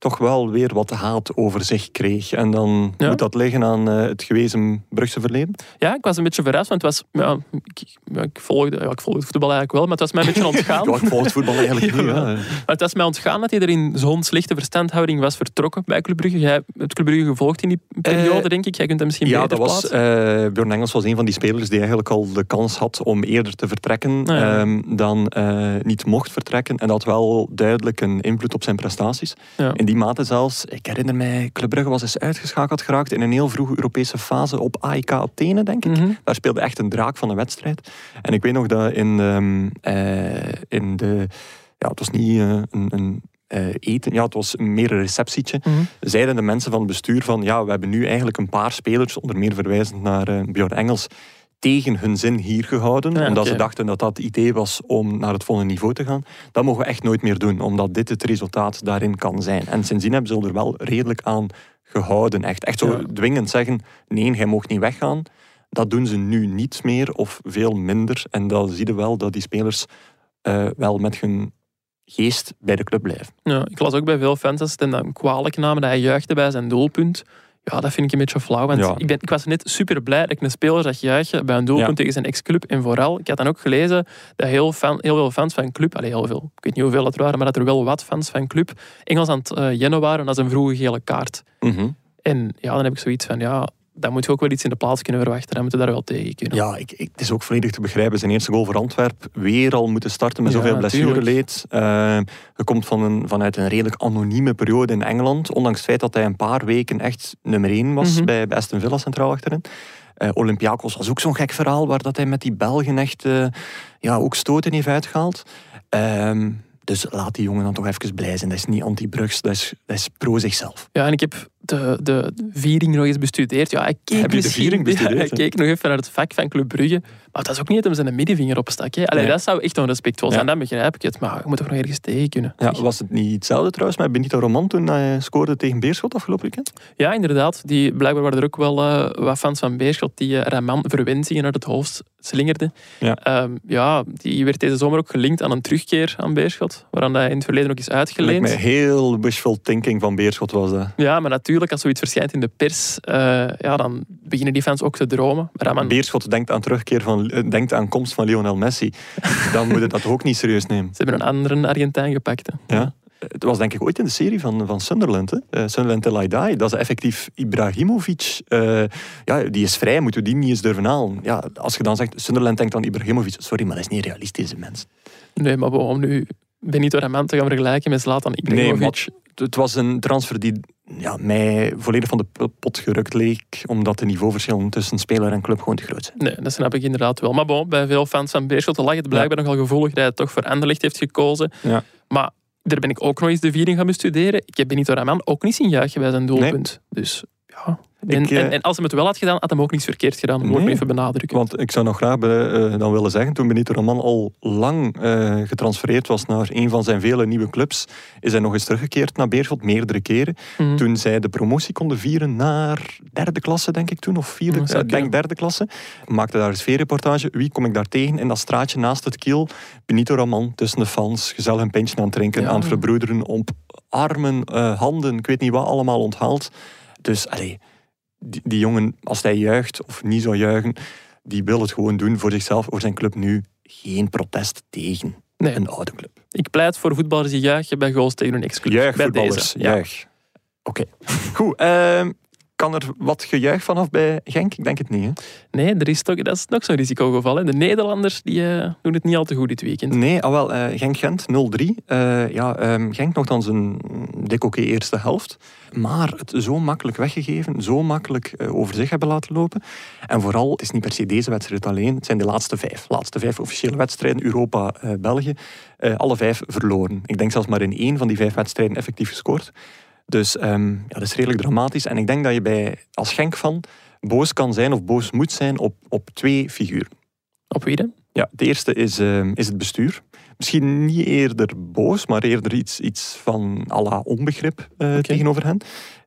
toch wel weer wat haat over zich kreeg. En dan Ja. moet dat liggen aan eh, het gewezen Brugse verleden. Ja, ik was een beetje verrast, want het was... Ja, ik, ja, ik, volgde, ja, ik volgde het voetbal eigenlijk wel, maar het was mij een beetje ontgaan. Ik volg het voetbal eigenlijk niet. Maar het was mij ontgaan dat hij er in zo'n slechte verstandhouding was vertrokken bij Club Brugge. Jij hebt Club Brugge gevolgd in die periode, Eh, denk ik. Jij kunt hem misschien Ja, beter dat was, eh Björn Engels was een van die spelers die eigenlijk al de kans had om eerder te vertrekken Ah, ehm, dan niet mocht vertrekken. En dat wel duidelijk een invloed op zijn prestaties. Ja. In die mate zelfs, ik herinner mij, Club Brugge was eens uitgeschakeld geraakt in een heel vroege Europese fase op AIK Athene, denk ik. Mhm. Daar speelde echt een draak van een wedstrijd. En ik weet nog dat in, ehm, eh, in de... Ja, het was niet eh, een... een eh, eten, ja, het was meer een receptietje. Mhm. Zeiden de mensen van het bestuur van, ja, we hebben nu eigenlijk een paar spelers, onder meer verwijzend naar eh Björn Engels, tegen hun zin hier gehouden. Ja, omdat ze dachten dat dat het idee was om naar het volgende niveau te gaan. Dat mogen we echt nooit meer doen, omdat dit het resultaat daarin kan zijn. En sindsdien hebben ze er wel redelijk aan gehouden. Echt, echt zo Ja. dwingend zeggen, nee, jij mag niet weggaan. Dat doen ze nu niet meer of veel minder. En dan zie je wel dat die spelers eh, wel met hun geest bij de club blijven. Ja, ik las ook bij veel fans dat ze het hem dan kwalijk namen dat hij juichte bij zijn doelpunt. Ja, dat vind ik een beetje flauw. Want Ja. ik, ben, ik was net super blij dat ik een speler zag juichen bij een doelpunt Ja. tegen zijn ex-club. En vooral, ik had dan ook gelezen dat heel, fan, heel veel fans van club, allee, heel veel, ik weet niet hoeveel het waren, maar dat er wel wat fans van club Engels aan het eh, jennen waren als een vroege gele kaart. Mhm. En ja, dan heb ik zoiets van, ja, dan moet je ook wel iets in de plaats kunnen verwachten. Dan moeten we daar wel tegen kunnen. Ja, ik, ik- het is ook volledig te begrijpen. Zijn eerste goal voor Antwerp. Weer al moeten starten met zoveel tuurlijk. blessureleed. Eh je komt van een, vanuit een redelijk anonieme periode in Engeland. Ondanks het feit dat hij een paar weken echt nummer 1 was Mhm. bij, bij Aston Villa centraal achterin. Eh Olympiakos was ook zo'n gek verhaal waar dat hij met die Belgen echt eh, ja, ook stoten heeft uitgehaald. Ehm, dus laat die jongen dan toch even blij zijn. Dat is niet anti-Brugs, dat is, dat is pro zichzelf. Ja, en ik heb de, de viering nog eens bestudeerd. Ja, ik keek Heb je de viering bestudeerd, Ja, ik keek nog even naar het vak van Club Brugge. Maar dat is ook niet dat hem zijn middenvinger opstak. Hè. Allee, Nee. Dat zou echt onrespectvol zijn, Ja. dan begrijp ik het. Maar je moet toch nog ergens tegen kunnen. Ja, was het niet hetzelfde trouwens met Benito Roman toen hij scoorde tegen Beerschot afgelopen weekend? Ja, inderdaad. Die, blijkbaar waren er ook wel eh, wat fans van Beerschot die uh, Raman verwensingen uit het hoofd slingerden. Ja. Ehm, ja, die werd deze zomer ook gelinkt aan een terugkeer aan Beerschot. Waaraan hij in het verleden ook is uitgeleend. mij heel wishful thinking van Beerschot was dat. Ja, maar natuurlijk, als zoiets verschijnt in de pers, eh, ja, dan beginnen die fans ook te dromen. Raman, Beerschot denkt aan terugkeer van, eh, denkt aan komst van Lionel Messi. Dan moet je dat ook niet serieus nemen. Ze hebben een andere Argentijn gepakt. hè. Ja. Het was denk ik ooit in de serie van, van Sunderland. Hè? Eh, Sunderland Till I Die. Dat is effectief Ibrahimovic. ja, die is vrij, moeten we die niet eens durven halen. Ja, als je dan zegt, Sunderland denkt aan Ibrahimovic. Sorry, maar dat is niet realistisch, deze mens. Nee, maar om nu Benito Raman te gaan vergelijken met Zlatan Ibrahimovic. Nee, Het was een transfer die ja, mij volledig van de pot gerukt leek. Omdat de niveauverschillen tussen speler en club gewoon te groot zijn. Nee, dat snap ik inderdaad wel. Maar bon, bij veel fans van Beerschot lag het blijkbaar nogal gevoelig dat hij toch voor Anderlecht heeft gekozen. Ja. Maar daar ben ik ook nog eens de viering gaan bestuderen. Ik heb Benito Raman ook niet zien juichen bij zijn doelpunt. Dus ja... En, Ik, eh, en, en als hij het wel had gedaan, had hij hem ook niets verkeerd gedaan. Dat wil ik even benadrukken. Want ik zou nog graag eh, dan willen zeggen, toen Benito Raman al lang eh, getransfereerd was naar een van zijn vele nieuwe clubs, is hij nog eens teruggekeerd naar Beerschot, meerdere keren. Mhm. Toen zij de promotie konden vieren naar derde klasse, denk ik toen, of vierde, ik denk kunnen. derde klasse. Maakte daar een sfeerreportage. Wie kom ik daar tegen? In dat straatje naast het kiel. Benito Raman tussen de fans, gezellig een pintje aan het drinken, Ja. aan het verbroederen, op armen, eh, handen, ik weet niet wat, allemaal onthaald. Dus, allee, die, die jongen, als hij juicht of niet zou juichen, die wil het gewoon doen voor zichzelf, voor zijn club nu. Geen protest tegen Nee, een oude club. ik pleit voor voetballers die juichen bij goals tegen hun ex-club. Juich, Bij voetballers, deze. Ja. juich. Oké, goed. ehm, kan er wat gejuich vanaf bij Genk? Ik denk het niet. Hè? Nee, er is toch, dat is nog zo'n risicogeval. Hè. De Nederlanders die, eh, doen het niet al te goed dit weekend. Nee, ah wel, eh, Genk-Gent 0-3. Eh, ja, ehm, Genk nogthans een dik oké eerste helft. Maar het zo makkelijk weggegeven, zo makkelijk over zich hebben laten lopen. En vooral, het is niet per se deze wedstrijd alleen. Het zijn de laatste vijf. laatste vijf officiële wedstrijden, Europa-België. alle vijf verloren. Ik denk zelfs maar in één van die vijf wedstrijden effectief gescoord. Dus ehm, ja, dat is redelijk dramatisch. En ik denk dat je bij, als Genk-fan boos kan zijn of boos moet zijn op, op twee figuren. Op wie dan? Ja, de eerste is, eh, is het bestuur. Misschien niet eerder boos, maar eerder iets, iets van à la onbegrip eh, tegenover hen.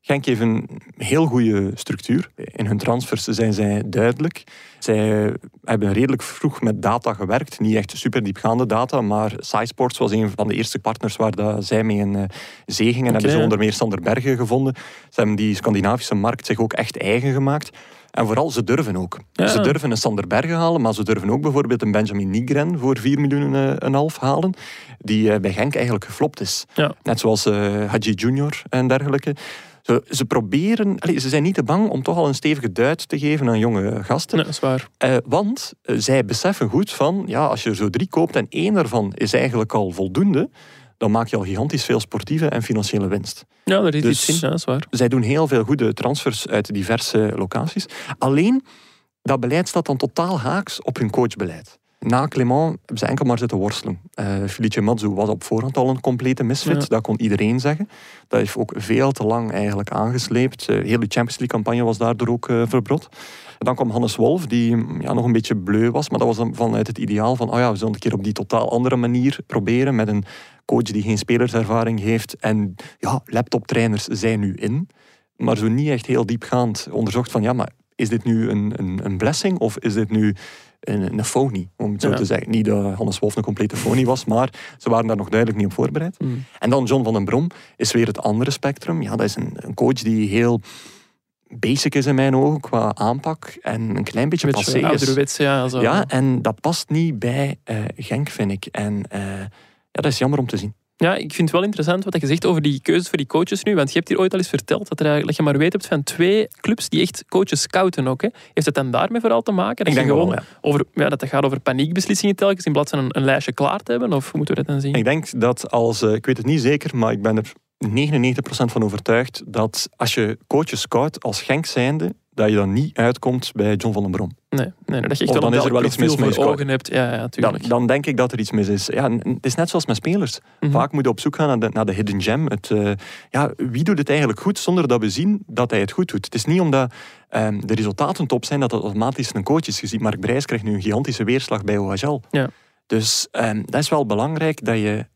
Genk heeft een heel goede structuur. In hun transfers zijn zij duidelijk. Zij hebben redelijk vroeg met data gewerkt. Niet echt super diepgaande data, maar SciSports was een van de eerste partners waar dat zij mee in uh, zee gingen. En hebben ze onder meer Sander Bergen gevonden. Ze hebben die Scandinavische markt zich ook echt eigen gemaakt. En vooral, ze durven ook. Ja. Ze durven een Sander Bergen halen, maar ze durven ook bijvoorbeeld een Benjamin Nigren voor 4 miljoen eh, en een half halen, die eh, bij Genk eigenlijk geflopt is. Ja. Net zoals uh, Hadji Junior en dergelijke. Ze, ze proberen, allez, ze zijn niet te bang om toch al een stevige duit te geven aan jonge gasten. Nee, dat is waar. Uh, want uh, zij beseffen goed van, ja, als je er zo drie koopt en één daarvan is eigenlijk al voldoende, dan maak je al gigantisch veel sportieve en financiële winst. Ja, daar is Dus iets in, ja, dat is waar. Zij doen heel veel goede transfers uit diverse locaties. Alleen, dat beleid staat dan totaal haaks op hun coachbeleid. Na Clément hebben ze enkel maar zitten worstelen. Uh, Felice Mazzu was op voorhand al een complete misfit, Ja. dat kon iedereen zeggen. Dat heeft ook veel te lang eigenlijk aangesleept. Uh, heel de Champions League campagne was daardoor ook uh, verbrot. En dan kwam Hannes Wolf, die ja, nog een beetje bleu was, maar dat was dan vanuit het ideaal van, oh ja, we zullen een keer op die totaal andere manier proberen, met een coach die geen spelerservaring heeft. En ja, laptoptrainers zijn nu in. Maar zo niet echt heel diepgaand onderzocht van, ja, maar is dit nu een, een, een blessing of is dit nu een, een om het zo Ja. te zeggen. Niet dat Hannes Wolf een complete phony was, maar ze waren daar nog duidelijk niet op voorbereid. Mm. En dan John van den Brom is weer het andere spectrum. Ja, dat is een, een coach die heel basic is in mijn ogen qua aanpak en een klein beetje Beetje passé is. ouderwets, ja. Zo. Ja, en dat past niet bij eh, Genk, vind ik. En eh, ja, dat is jammer om te zien. Ja, ik vind het wel interessant wat je zegt over die keuzes voor die coaches nu. Want je hebt hier ooit al eens verteld dat, er, dat je maar weet hebt van twee clubs die echt coaches scouten ook. Hè. Heeft het dan daarmee vooral te maken? Dat Ik denk wel, gewoon ja. over, ja, dat het gaat over paniekbeslissingen telkens in plaats van een, een lijstje klaar te hebben? Of hoe moeten we dat dan zien? Ik denk dat als, eh, ik weet het niet zeker, maar ik ben er 99% van overtuigd dat als je coaches scout als Genk zijnde, dat je dan niet uitkomt bij John van den Brom. Nee, nee, dat je echt Of dan is er wel iets mis met ogen hebt. Ja, ja, Dan, dan denk ik dat er iets mis is. Ja, het is net zoals met spelers. Mhm. Vaak moet je op zoek gaan naar de, naar de hidden gem. Het, eh, ja, wie doet het eigenlijk goed zonder dat we zien dat hij het goed doet? Het is niet omdat ehm, de resultaten top zijn dat het automatisch een coach is. Je ziet Mark Brijs krijgt nu een gigantische weerslag bij OHL. Ja. Dus ehm, dat is wel belangrijk dat je,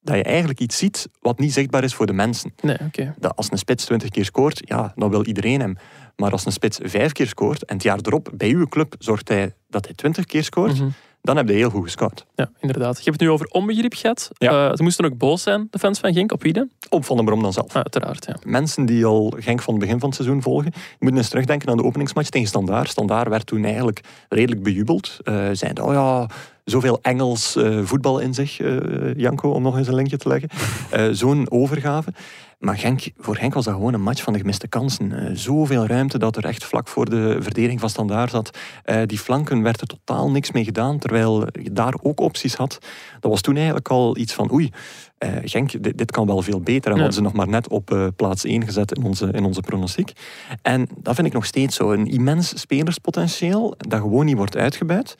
dat je eigenlijk iets ziet wat niet zichtbaar is voor de mensen. Nee, oké. Dat als een spits 20 keer scoort, ja, dan wil iedereen hem. Maar als een spits vijf keer scoort en het jaar erop bij uw club zorgt hij dat hij 20 keer scoort, Mhm. dan heb je heel goed gescout. Ja, inderdaad. Je hebt het nu over onbegrip gehad. Ja. Eh, ze moesten ook boos zijn, de fans van Genk. Op wie dan? Op Van den Brom dan zelf. Ah, uiteraard, ja. mensen die al Genk van het begin van het seizoen volgen, je moet eens terugdenken aan de openingsmatch tegen Standaard. Standaard werd toen eigenlijk redelijk bejubeld. Uh, zeiden, oh ja, zoveel Engels uh, voetbal in zich, uh, Janko, om nog eens een linkje te leggen. Uh, Zo'n overgave. Maar Genk, voor Genk was dat gewoon een match van de gemiste kansen. Zoveel ruimte dat er echt vlak voor de verdediging van Standaard zat. Die flanken werd er totaal niks mee gedaan, terwijl je daar ook opties had. Dat was toen eigenlijk al iets van, oei, Genk, dit, dit, kan wel veel beter. En we Ja. hadden ze nog maar net op plaats 1 gezet in onze, in onze pronostiek. En dat vind ik nog steeds zo. Een immens spelerspotentieel dat gewoon niet wordt uitgebuit.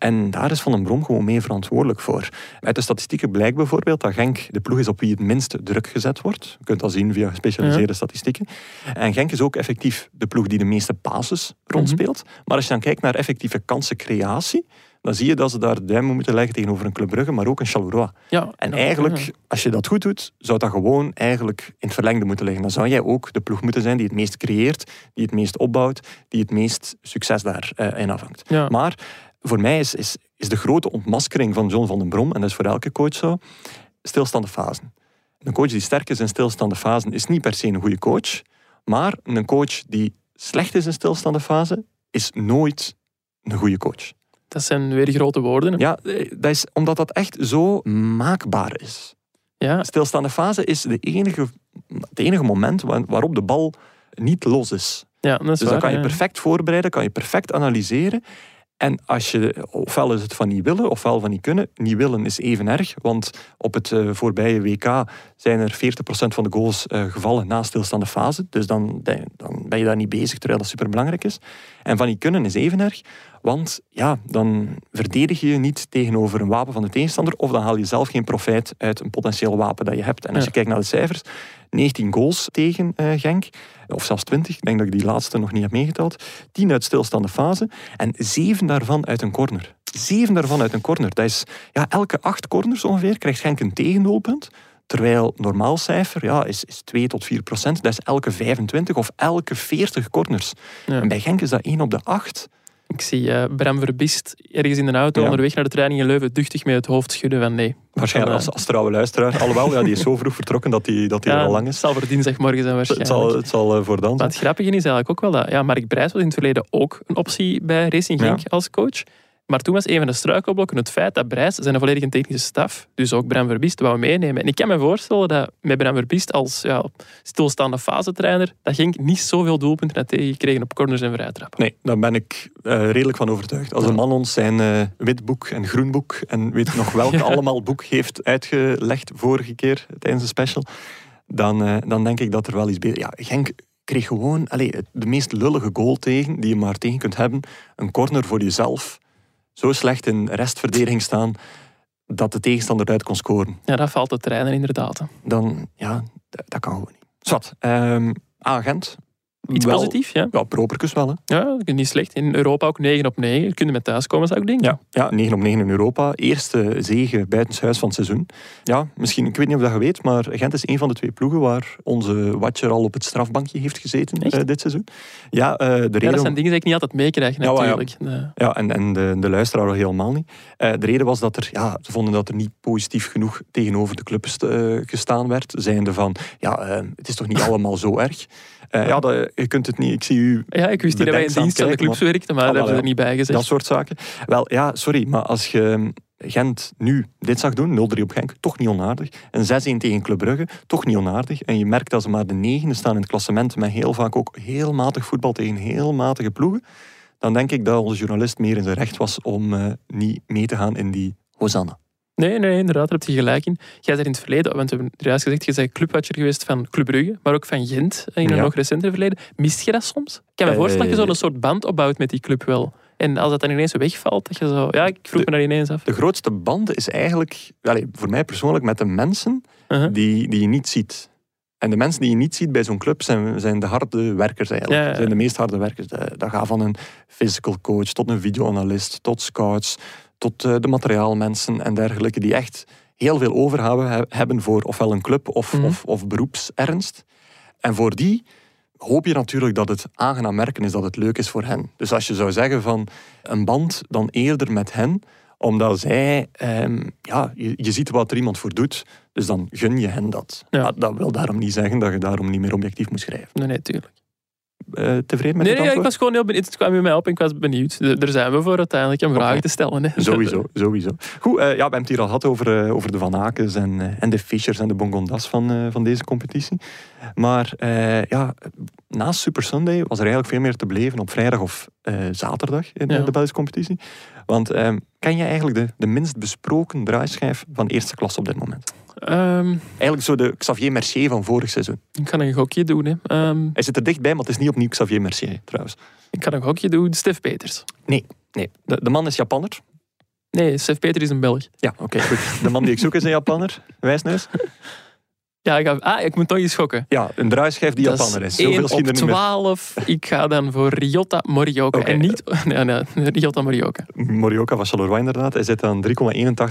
En daar is Van den Brom gewoon mee verantwoordelijk voor. Uit de statistieken blijkt bijvoorbeeld dat Genk de ploeg is op wie het minst druk gezet wordt. Je kunt dat zien via gespecialiseerde ja. statistieken. En Genk is ook effectief de ploeg die de meeste passes rondspeelt. Mm -hmm. Maar als je dan kijkt naar effectieve kansencreatie, dan zie je dat ze daar duimen moeten leggen tegenover een Club Brugge, maar ook een Charleroi. Ja, en eigenlijk, als je dat goed doet, zou dat gewoon eigenlijk in het verlengde moeten liggen. Dan zou jij ook de ploeg moeten zijn die het meest creëert, die het meest opbouwt, die het meest succes daarin uh, afhangt. Ja. Maar voor mij is, is, is de grote ontmaskering van John van den Brom, en dat is voor elke coach zo, stilstaande fasen. Een coach die sterk is in stilstaande fasen is niet per se een goede coach, maar een coach die slecht is in stilstaande fase is nooit een goede coach. Dat zijn weer grote woorden. Hè? Ja, dat is omdat dat echt zo maakbaar is. Ja. Stilstaande fase is de enige, het enige moment waarop de bal niet los is. Ja, dat is dus waar, dan kan je ja. perfect voorbereiden, kan je perfect analyseren. En als je, ofwel is het van niet willen, ofwel van niet kunnen. Niet willen is even erg, want op het uh, voorbije WK zijn er 40% van de goals uh, gevallen na stilstaande fase. Dus dan ben je daar niet bezig, terwijl dat superbelangrijk is. En van niet kunnen is even erg, want ja, dan verdedig je je niet tegenover een wapen van de tegenstander, of dan haal je zelf geen profijt uit een potentieel wapen dat je hebt. En als je kijkt naar de cijfers, 19 goals tegen uh, Genk, of zelfs 20, ik denk dat ik die laatste nog niet heb meegeteld. 10 uit stilstaande fase en 7 daarvan uit een corner. 7 daarvan uit een corner. Dat is ja, elke 8 corners ongeveer krijgt Genk een tegendoelpunt. Terwijl normaal cijfer ja, is, is 2 tot 4 procent. Dat is elke 25 of elke 40 corners. Ja. En bij Genk is dat 1 op de 8. Ik zie eh, Bram Verbist ergens in de auto Ja. onderweg naar de training in Leuven duchtig met het hoofd schudden van nee. Waarschijnlijk als, als trouwe luisteraar. Alhoewel, ja, die is zo vroeg vertrokken dat hij dat die al lang Het is. zal voor dinsdagmorgen zijn Het waarschijnlijk. zal, het zal eh, voor dan Maar het grappige is eigenlijk ook wel dat ja, Mark Brijs was in het verleden ook een optie bij Racing Genk als coach. Maar toen was een van de struikelblokken het feit dat Brijs zijn volledige technische staf, dus ook Bram Verbist, wou meenemen. En ik kan me voorstellen dat met Bram Verbist als ja, stilstaande fasetrainer, dat Genk niet zoveel doelpunten had tegengekregen op corners en vrijtrappen. Nee, daar ben ik eh, redelijk van overtuigd. Als een man ons zijn eh wit boek en groen boek en weet nog welk Ja. allemaal boek heeft uitgelegd vorige keer tijdens de special, dan, eh, dan denk ik dat er wel iets beter... Ja, Genk kreeg gewoon allee, de meest lullige goal tegen die je maar tegen kunt hebben. Een corner voor jezelf. Zo slecht in restverdediging staan dat de tegenstander eruit kon scoren. Ja, dat valt te trainen inderdaad. hè. Dan, ja, dat, kan gewoon niet. Zwat, ehm agent. Iets Wel- positiefs, ja. Ja, properkus wel, hè. Ja, niet slecht. In Europa ook 9 op 9. Kun je met thuiskomen, zou ik denken. Ja, ja 9 op 9 in Europa. Eerste zege buitenshuis van het seizoen. Ja, misschien, ik weet niet of dat je weet, maar Gent is een van de twee ploegen waar onze watcher al op het strafbankje heeft gezeten eh, dit seizoen. Ja, eh, de Ja, reden... dat zijn dingen die ik niet altijd meekrijg, maar ja. natuurlijk. Ja. Ja, en, en de, de luisteraar al helemaal niet. Eh, de reden was dat er, ja, ze vonden dat er niet positief genoeg tegenover de clubs gestaan werd. Zijnde van, ja, het is toch niet allemaal zo erg. Eh, ja, dat, je kunt het niet. Ik zie u Ja, ik wist niet dat wij in dienst aan de clubs werkten, maar Ah, dat hebben ze er niet bij gezegd. dat soort zaken. Wel, ja, sorry, maar als je Gent nu dit zag doen, 0-3 op Genk, toch niet onaardig. En 6-1 tegen Club Brugge, toch niet onaardig. En je merkt dat ze maar de negende staan in het klassement, met heel vaak ook heel matig voetbal tegen heel matige ploegen. Dan denk ik dat onze journalist meer in zijn recht was om eh, niet mee te gaan in die Hosanna. Nee, nee, inderdaad, daar heb je gelijk in. Jij bent in het verleden, want we hebben juist gezegd, je bent clubwatcher geweest van Club Brugge, maar ook van Gent in een Ja. nog recenter verleden. Mist je dat soms? Ik kan me Eh, voorstellen dat je zo'n soort band opbouwt met die club wel. En als dat dan ineens wegvalt, dat je zo... Ja, ik vroeg me dat ineens af. De grootste band is eigenlijk, voor mij persoonlijk, met de mensen Uh-huh. die, die je niet ziet. En de mensen die je niet ziet bij zo'n club zijn, zijn de harde werkers eigenlijk. Ja, ja. Zijn de meest harde werkers. Dat gaat van een physical coach tot een videoanalist, tot scouts, tot eh, de materiaalmensen en dergelijke, die echt heel veel overhouden he- hebben voor ofwel een club of, Mhm. of, of beroepsernst. En voor die hoop je natuurlijk dat het aangenaam merken is, dat het leuk is voor hen. Dus als je zou zeggen van een band, dan eerder met hen, omdat zij, ehm, ja, je, je ziet wat er iemand voor doet, dus dan gun je hen dat. Ja. Dat wil daarom niet zeggen dat je daarom niet meer objectief moet schrijven. Nee, nee, tuurlijk. Eh, tevreden met Nee, nee, ik was gewoon heel benieuwd. Het kwam bij mij op en ik was benieuwd. Daar zijn we voor uiteindelijk om vragen te stellen. Hè. Sowieso, sowieso. Goed, eh, ja, we hebben het hier al gehad over, eh, over de Van Akens en, eh, en de Fischers en de Bongondas van, eh, van deze competitie. Maar eh, ja, naast Super Sunday was er eigenlijk veel meer te beleven op vrijdag of eh, zaterdag in eh, Ja. de Belgische competitie. Want eh, ken je eigenlijk de, de minst besproken draaischijf van eerste klas op dit moment? Ehm, Eigenlijk zo de Xavier Mercier van vorig seizoen. ik kan een gokje doen. Hè. Ehm, Hij zit er dichtbij, maar het is niet opnieuw Xavier Mercier trouwens. ik kan een gokje doen. Stef Peters. Nee, de, de man is Japanner. Nee, Stef Peters is een Belg. Ja, oké, goed. De man die ik zoek is een Japanner. Wijsneus. Ja, ik, ga, ah, ik moet toch eens schokken. Ja, een draaischijf die Dat Japanner is. 1 Zoveel op schiet er niet meer. 12. Ik ga dan voor Ryota Morioka. En niet... Nee, nee, Ryota Morioka. Morioka van Charleroi inderdaad. Hij zit aan 3,81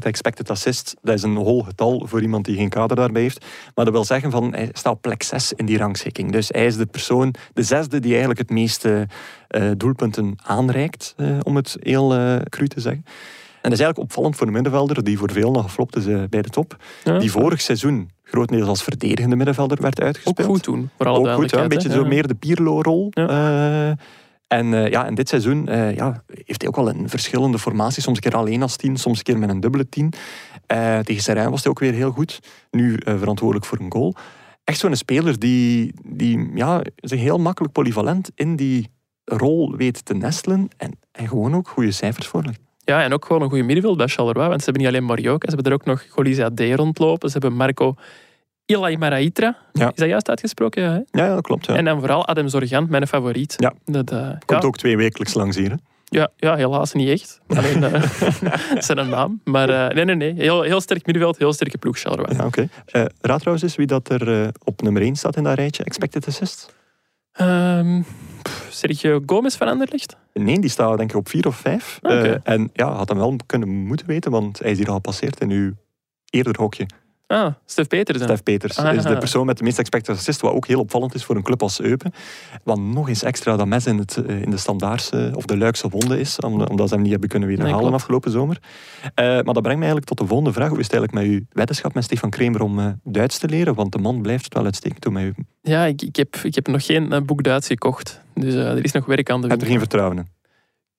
expected assist. Dat is een hol getal voor iemand die geen kader daarbij heeft. Maar dat wil zeggen van hij staat op plek 6 in die rangschikking. Dus hij is de persoon, de zesde die eigenlijk het meeste eh, doelpunten aanreikt, eh, om het heel eh cru te zeggen. En dat is eigenlijk opvallend voor een middenvelder die voor veel nog geflopt is bij de top. Ja, Die vorig seizoen grotendeels als verdedigende middenvelder werd ook uitgespeeld. goed doen, voor alle Ook goed, ja, een beetje zo meer de Pirlo-rol. Ja. Eh, en, eh, ja, en dit seizoen eh, ja, heeft hij ook wel een verschillende formatie. Soms een keer alleen als tien, soms een keer met een dubbele tien. Tegen Serijn was hij ook weer heel goed. Nu verantwoordelijk voor een goal. Echt zo'n speler die, die ja, zich heel makkelijk polyvalent in die rol weet te nestelen. En, en gewoon ook goede cijfers voorlegt. Ja, en ook gewoon een goede middenveld bij Charleroi. Want ze hebben niet alleen Morioka, ze hebben er ook nog Golisa D rondlopen. Ze hebben Marco Ilai Maraitra. Ja. Is dat juist uitgesproken? Ja, hè? Ja, ja dat klopt. Ja. En dan vooral Adam Zorgant, mijn favoriet. Ja. Dat, eh, Komt ook twee wekelijks langs hier. hè. ja, ja, helaas niet echt. Alleen eh, zijn naam. Maar eh, nee, nee, nee. Heel, heel sterk middenveld, heel sterke ploeg Charleroi. Ja, oké. Raad trouwens eens wie dat er op nummer 1 staat in dat rijtje. Expected assist. Ehm, pff, Sergio Gomez van Anderlecht? Nee, die staat denk ik op vier of vijf. Oké. Eh, en ja, had hem wel kunnen moeten weten, want hij is hier al gepasseerd in uw eerder hokje. Ah, Stef Peters. Stef Peters Ah. is de persoon met de meeste expected assist, wat ook heel opvallend is voor een club als Eupen. Wat nog eens extra dat mes in, het, eh, in de standaardse of de Luikse wonde is, om- omdat ze hem niet hebben kunnen weer Nee, afgelopen zomer. Eh, maar dat brengt mij eigenlijk tot de volgende vraag. Hoe is het eigenlijk met uw weddenschap met Stefan Kremer om eh, Duits te leren? Want de man blijft het wel uitstekend doen met u. Ja, ik, ik, heb, ik heb nog geen eh, boek Duits gekocht. Dus eh, er is nog werk aan de Heb er winkel. geen vertrouwen in?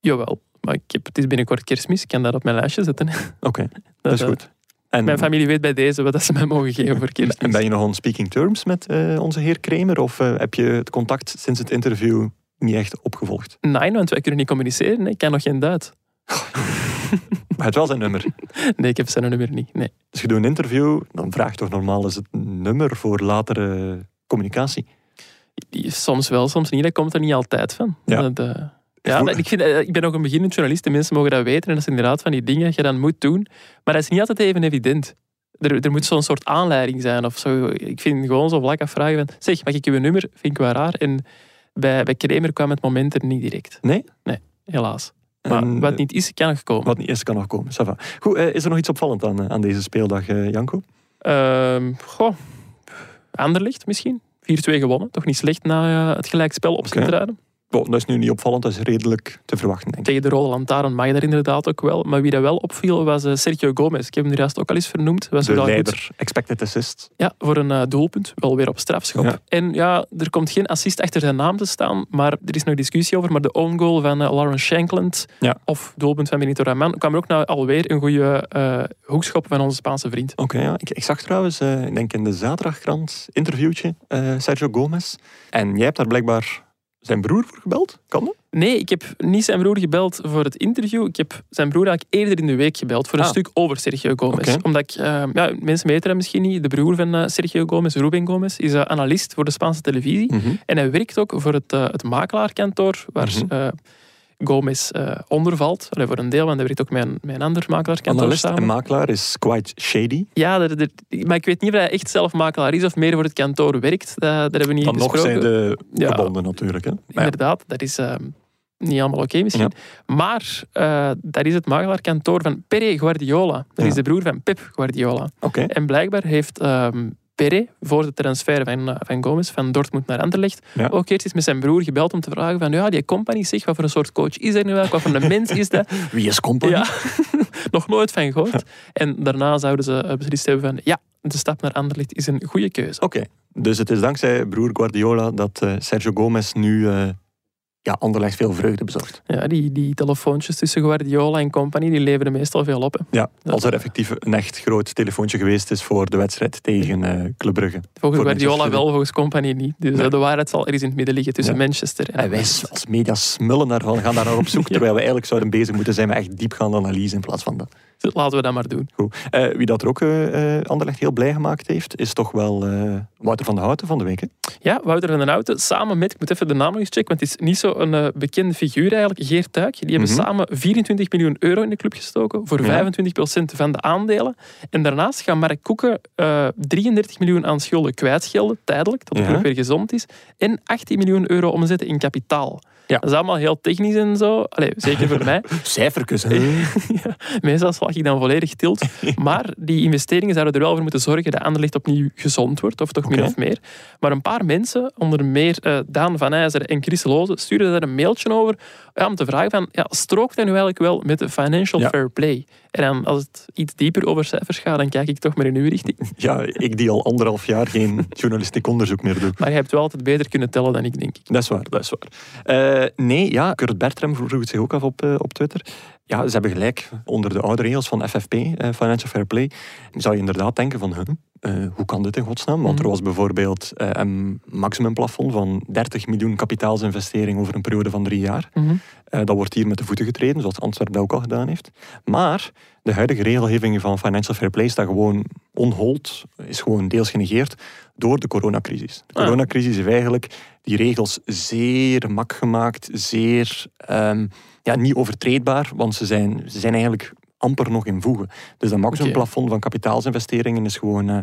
Jawel. Maar ik heb, het is binnenkort kerstmis. Ik kan dat op mijn lijstje zetten. Oké, dat is eh, goed. En, Mijn familie weet bij deze wat dat ze mij mogen geven voor kerstmis. en ben je nog on speaking terms met eh, onze heer Kremer? Of eh, heb je het contact sinds het interview niet echt opgevolgd? Nee, want wij kunnen niet communiceren. Ik kan nog geen Duits. Maar het wel zijn nummer. Nee, ik heb zijn nummer niet. Nee. Als je doet een interview, dan vraag je toch normaal eens het nummer voor latere communicatie. Soms wel, soms niet. Dat komt er niet altijd van. Ja. Dat, eh, ja, ik, vind, eh, ik ben ook een beginnend journalist. De mensen mogen dat weten. En dat zijn inderdaad van die dingen dat je dan moet doen. Maar dat is niet altijd even evident. Er, er moet zo'n soort aanleiding zijn of zo. Ik vind gewoon zo vlak afvragen van... Zeg, mag ik uw nummer? Vind ik wel raar. En bij, bij Kramer kwam het moment er niet direct. Nee? Helaas. Maar En, wat eh, niet is, kan nog komen. Wat niet is, kan nog komen. Ça va. Goed, eh, is er nog iets opvallend aan, aan deze speeldag, Janko? Ehm goh, Anderlicht misschien. 4-2 gewonnen. Toch niet slecht na het gelijkspel op Oké. Dat is nu niet opvallend, dat is redelijk te verwachten, denk ik. Tegen de rode lantaarn mag je daar inderdaad ook wel. Maar wie dat wel opviel was eh, Sergio Gomez. Ik heb hem er juist ook al eens vernoemd. Was De goed. leider, expected assist. Ja, voor een eh, doelpunt. Wel weer op strafschop. Ja. En ja, er komt geen assist achter zijn naam te staan. Maar er is nog discussie over. Maar de own goal van uh, Lawrence Shankland Ja. of doelpunt van Benito Raman kwam er ook nou alweer een goede eh, hoekschop van onze Spaanse vriend. Oké, ja. Ik, ik zag trouwens, eh, ik denk in de zaterdagkrant, interviewtje, eh, Sergio Gomez. En jij hebt daar blijkbaar zijn broer voor gebeld? Kan dat? Nee, ik heb niet zijn broer gebeld voor het interview. Ik heb zijn broer eigenlijk eerder in de week gebeld voor een Ah. stuk over Sergio Gomez. Omdat ik, eh, ja, mensen weten hem misschien niet. De broer van eh, Sergio Gomez, Ruben Gomez, is eh, analist voor de Spaanse televisie. Mhm. En hij werkt ook voor het, het makelaarkantoor waar Mhm. Gomez eh, onder valt. Allee, voor een deel, want hij werkt ook met een, met een ander makelaarkantoor Analist samen. en makelaar is quite shady. Ja, dat- dat- maar ik weet niet of hij echt zelf makelaar is of meer voor het kantoor werkt. Dat, dat hebben we niet Dan nog besproken. zijn de Ja. gebonden natuurlijk. Hè. Ja, Inderdaad, dat is ehm, niet allemaal oké misschien. Maar eh, dat is het makelaarkantoor van Pere Guardiola. Dat Ja. is de broer van Pep Guardiola. En blijkbaar heeft ehm Pere voor de transfer van, eh, van Gomez van Dortmund naar Anderlecht Ja. ook eerst met zijn broer gebeld om te vragen van ja, die company zeg, wat voor een soort coach is er nu eigenlijk? Wat voor een mens is dat? Wie is company? Ja, nog nooit van gehoord. En daarna zouden ze eh, beslist hebben van ja, de stap naar Anderlecht is een goede keuze. Oké, dus het is dankzij broer Guardiola dat eh, Sergio Gomez nu ja, Anderlecht veel vreugde bezorgt. Ja, die, die telefoontjes tussen Guardiola en company, die leveren meestal veel op. Hè. Ja, als er effectief een echt groot telefoontje geweest is voor de wedstrijd tegen eh Club Brugge. Volgens Voor Guardiola wel, volgens company niet. Dus Nee. eh, de waarheid zal ergens in het midden liggen tussen Ja. Manchester en... En wij als media smullen daarvan, gaan daar naar op zoek, Ja. terwijl we eigenlijk zouden bezig moeten zijn met echt diepgaande analyse in plaats van dat. Dus Laten we dat maar doen. Goed. Eh, wie dat er ook Anderlecht heel blij gemaakt heeft, is toch wel Wouter van de Houten van de week. Hè? Ja, Wouter van den Houten, samen met, ik moet even de naam nog eens checken, want het is niet zo'n eh bekende figuur eigenlijk, Geert Tuik. Die hebben Mhm. samen 24 miljoen euro in de club gestoken voor Ja. 25% van de aandelen. En daarnaast gaat Mark Koeken eh 33 miljoen aan schulden kwijtschelden, tijdelijk, tot de Ja. club weer gezond is. En 18 miljoen euro omzetten in kapitaal. Ja. Dat is allemaal heel technisch en zo. Allee, zeker voor mij. Cijfertjes, hè? Ja, meestal slag ik dan volledig tilt. Maar die investeringen zouden er wel voor moeten zorgen dat Anderlecht opnieuw gezond wordt, of toch min of meer. Maar een paar mensen, onder meer eh, Daan van IJzer en Chris Loze, daar een mailtje over ja, om te vragen van, ja, strookt dat nu eigenlijk wel met de financial Ja. fair play? En dan, als het iets dieper over cijfers gaat, dan kijk ik toch maar in uw richting. Ja, ik die al anderhalf jaar geen journalistiek onderzoek meer doe. Maar je hebt wel altijd beter kunnen tellen dan ik, denk ik. Dat is waar, dat is waar. Eh, nee, ja, Kurt Bertram vroeg het zich ook af op, eh, op Twitter. Ja, ze hebben gelijk. Onder de oude regels van FFP, eh, Financial Fair Play, zou je inderdaad denken van, huh, eh, hoe kan dit in godsnaam? Want er Mhm. was bijvoorbeeld eh, een maximumplafond van 30 miljoen kapitaalsinvestering over een periode van drie jaar. Eh, dat wordt hier met de voeten getreden, zoals Antwerpen ook al gedaan heeft. Maar de huidige regelgeving van Financial Fair Play staat gewoon onhold, is gewoon deels genegeerd door de coronacrisis. De Ah. coronacrisis heeft eigenlijk die regels zeer mak gemaakt, zeer ehm, ja, niet overtreedbaar, want ze zijn, ze zijn eigenlijk amper nog in voegen. Dus dat maximumplafond van kapitaalsinvesteringen is gewoon eh,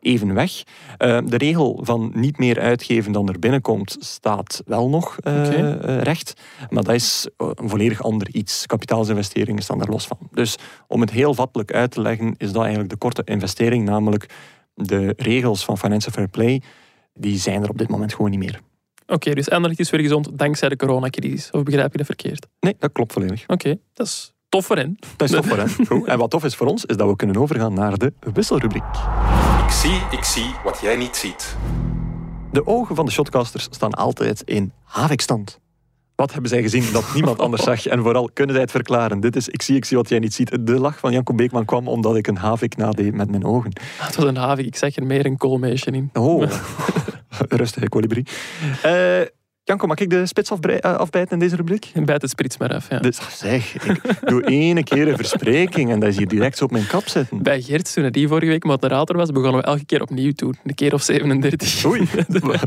even weg. Eh, de regel van niet meer uitgeven dan er binnenkomt staat wel nog eh, recht, maar dat is een volledig ander iets. Kapitaalsinvesteringen staan daar los van. Dus om het heel vattelijk uit te leggen, is dat eigenlijk de korte investering, namelijk de regels van Financial Fair Play, die zijn er op dit moment gewoon niet meer. Oké, dus Anderlecht is weer gezond dankzij de coronacrisis. Of begrijp je dat verkeerd? Nee, dat klopt volledig. Oké, dat is tof voor hen. Dat is tof voor hen. Goed. En wat tof is voor ons, is dat we kunnen overgaan naar de wisselrubriek. Ik zie, ik zie wat jij niet ziet. De ogen van de shotcasters staan altijd in havikstand. Wat hebben zij gezien dat niemand anders zag? En vooral, kunnen zij het verklaren? Dit is Ik zie, ik zie wat jij niet ziet. De lach van Janko Beekman kwam omdat ik een havik nadeed met mijn ogen. Ah, Het was een havik, ik zag er meer een koolmeisje in. Oh, rustige kolibrie. Janko, mag ik de spits eh, afbijten in deze rubriek? Bijt het sprits maar af. Ja. Dus, zeg, ik doe ene keer een verspreking en dat is hier direct zo op mijn kap zitten. Bij Gert, toen hij vorige week moderator was, begonnen we elke keer opnieuw doen. Een keer of 37. Oei,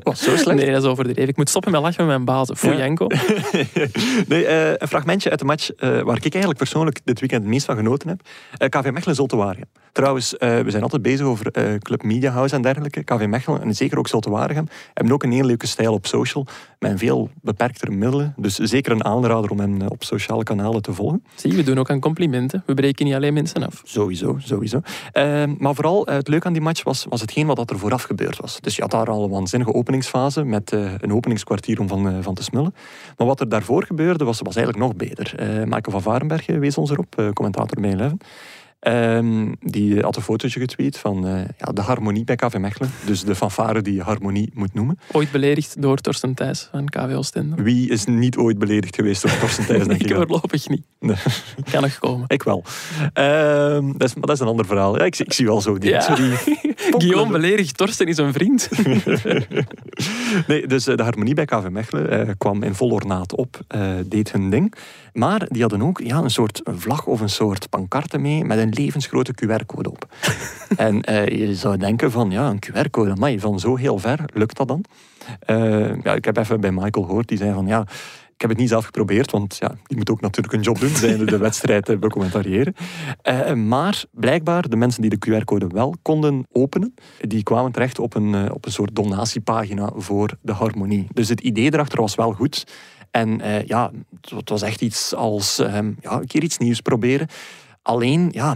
was zo slecht. Nee, dat is overdreven. Ik moet stoppen met lachen met mijn bazen. Ja. Janko. nee, eh, een fragmentje uit de match eh, waar ik eigenlijk persoonlijk dit weekend het meest van genoten heb. KV Mechelen Zulte Waregem. Trouwens, we zijn altijd bezig over Club Media House en dergelijke. KV Mechelen en zeker ook Zulte Waregem hebben ook een heel leuke stijl op social. Met veel beperktere middelen. Dus zeker een aanrader om hen eh, op sociale kanalen te volgen. Zie, we doen ook aan complimenten. We breken niet alleen mensen af. Sowieso, sowieso. Eh, maar vooral eh, het leuke aan die match was, was hetgeen wat er vooraf gebeurd was. Dus je had daar al een waanzinnige openingsfase met eh, een openingskwartier om van, van te smullen. Maar wat er daarvoor gebeurde was, was eigenlijk nog beter. Michael van Varenberg wees ons erop, commentator bij Eleven. Ehm, die had een fotootje getweet van eh, ja, de harmonie bij KV Mechelen. Dus de fanfare die je harmonie moet noemen. Ooit beledigd door Torsten Thijs van KV Oostende. Wie is niet ooit beledigd geweest door Torsten Thijs, denk Ik voorlopig niet. Nee. Kan nog komen. Ik wel. Ehm, dat, is, maar dat is een ander verhaal. Ja, ik, zie- ik zie wel zo die... Ja. zo die Guillaume beledigt Torsten is een vriend. nee, dus eh, de harmonie bij KV Mechelen eh, kwam in vol ornaat op, deed hun ding. Maar die hadden ook ja, een soort vlag of een soort pancarte mee met een levensgrote QR-code op. en eh, je zou denken van, ja, een QR-code, maar van zo heel ver, lukt dat dan? Eh, ja, ik heb even bij Michael gehoord, die zei van, ja, ik heb het niet zelf geprobeerd, want ja, die moet ook natuurlijk een job doen, zijn de wedstrijd te becommentariëren. Eh, maar blijkbaar, de mensen die de QR-code wel konden openen, die kwamen terecht op een, eh, op een soort donatiepagina voor de harmonie. Dus het idee erachter was wel goed. En eh, ja, het- was echt iets als ehm, ja, een keer iets nieuws proberen. Alleen, ja,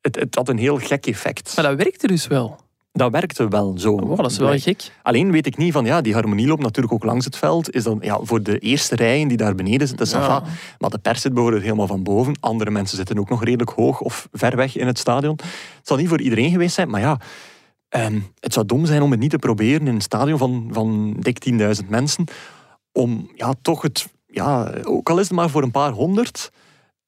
het, het had een heel gek effect. Maar dat werkte dus wel. Dat werkte wel zo. Oh, dat is wel gek. Alleen weet ik niet van, ja, die harmonie loopt natuurlijk ook langs het veld. Is dan, ja, voor de eerste rijen die daar beneden zitten, Ja. Maar de pers zit bijvoorbeeld helemaal van boven. Andere mensen zitten ook nog redelijk hoog of ver weg in het stadion. Het zal niet voor iedereen geweest zijn, maar ja... ehm, het zou dom zijn om het niet te proberen in een stadion van, van dik 10.000 mensen. Om ja, toch het... Ja, ook al is het maar voor een paar honderd...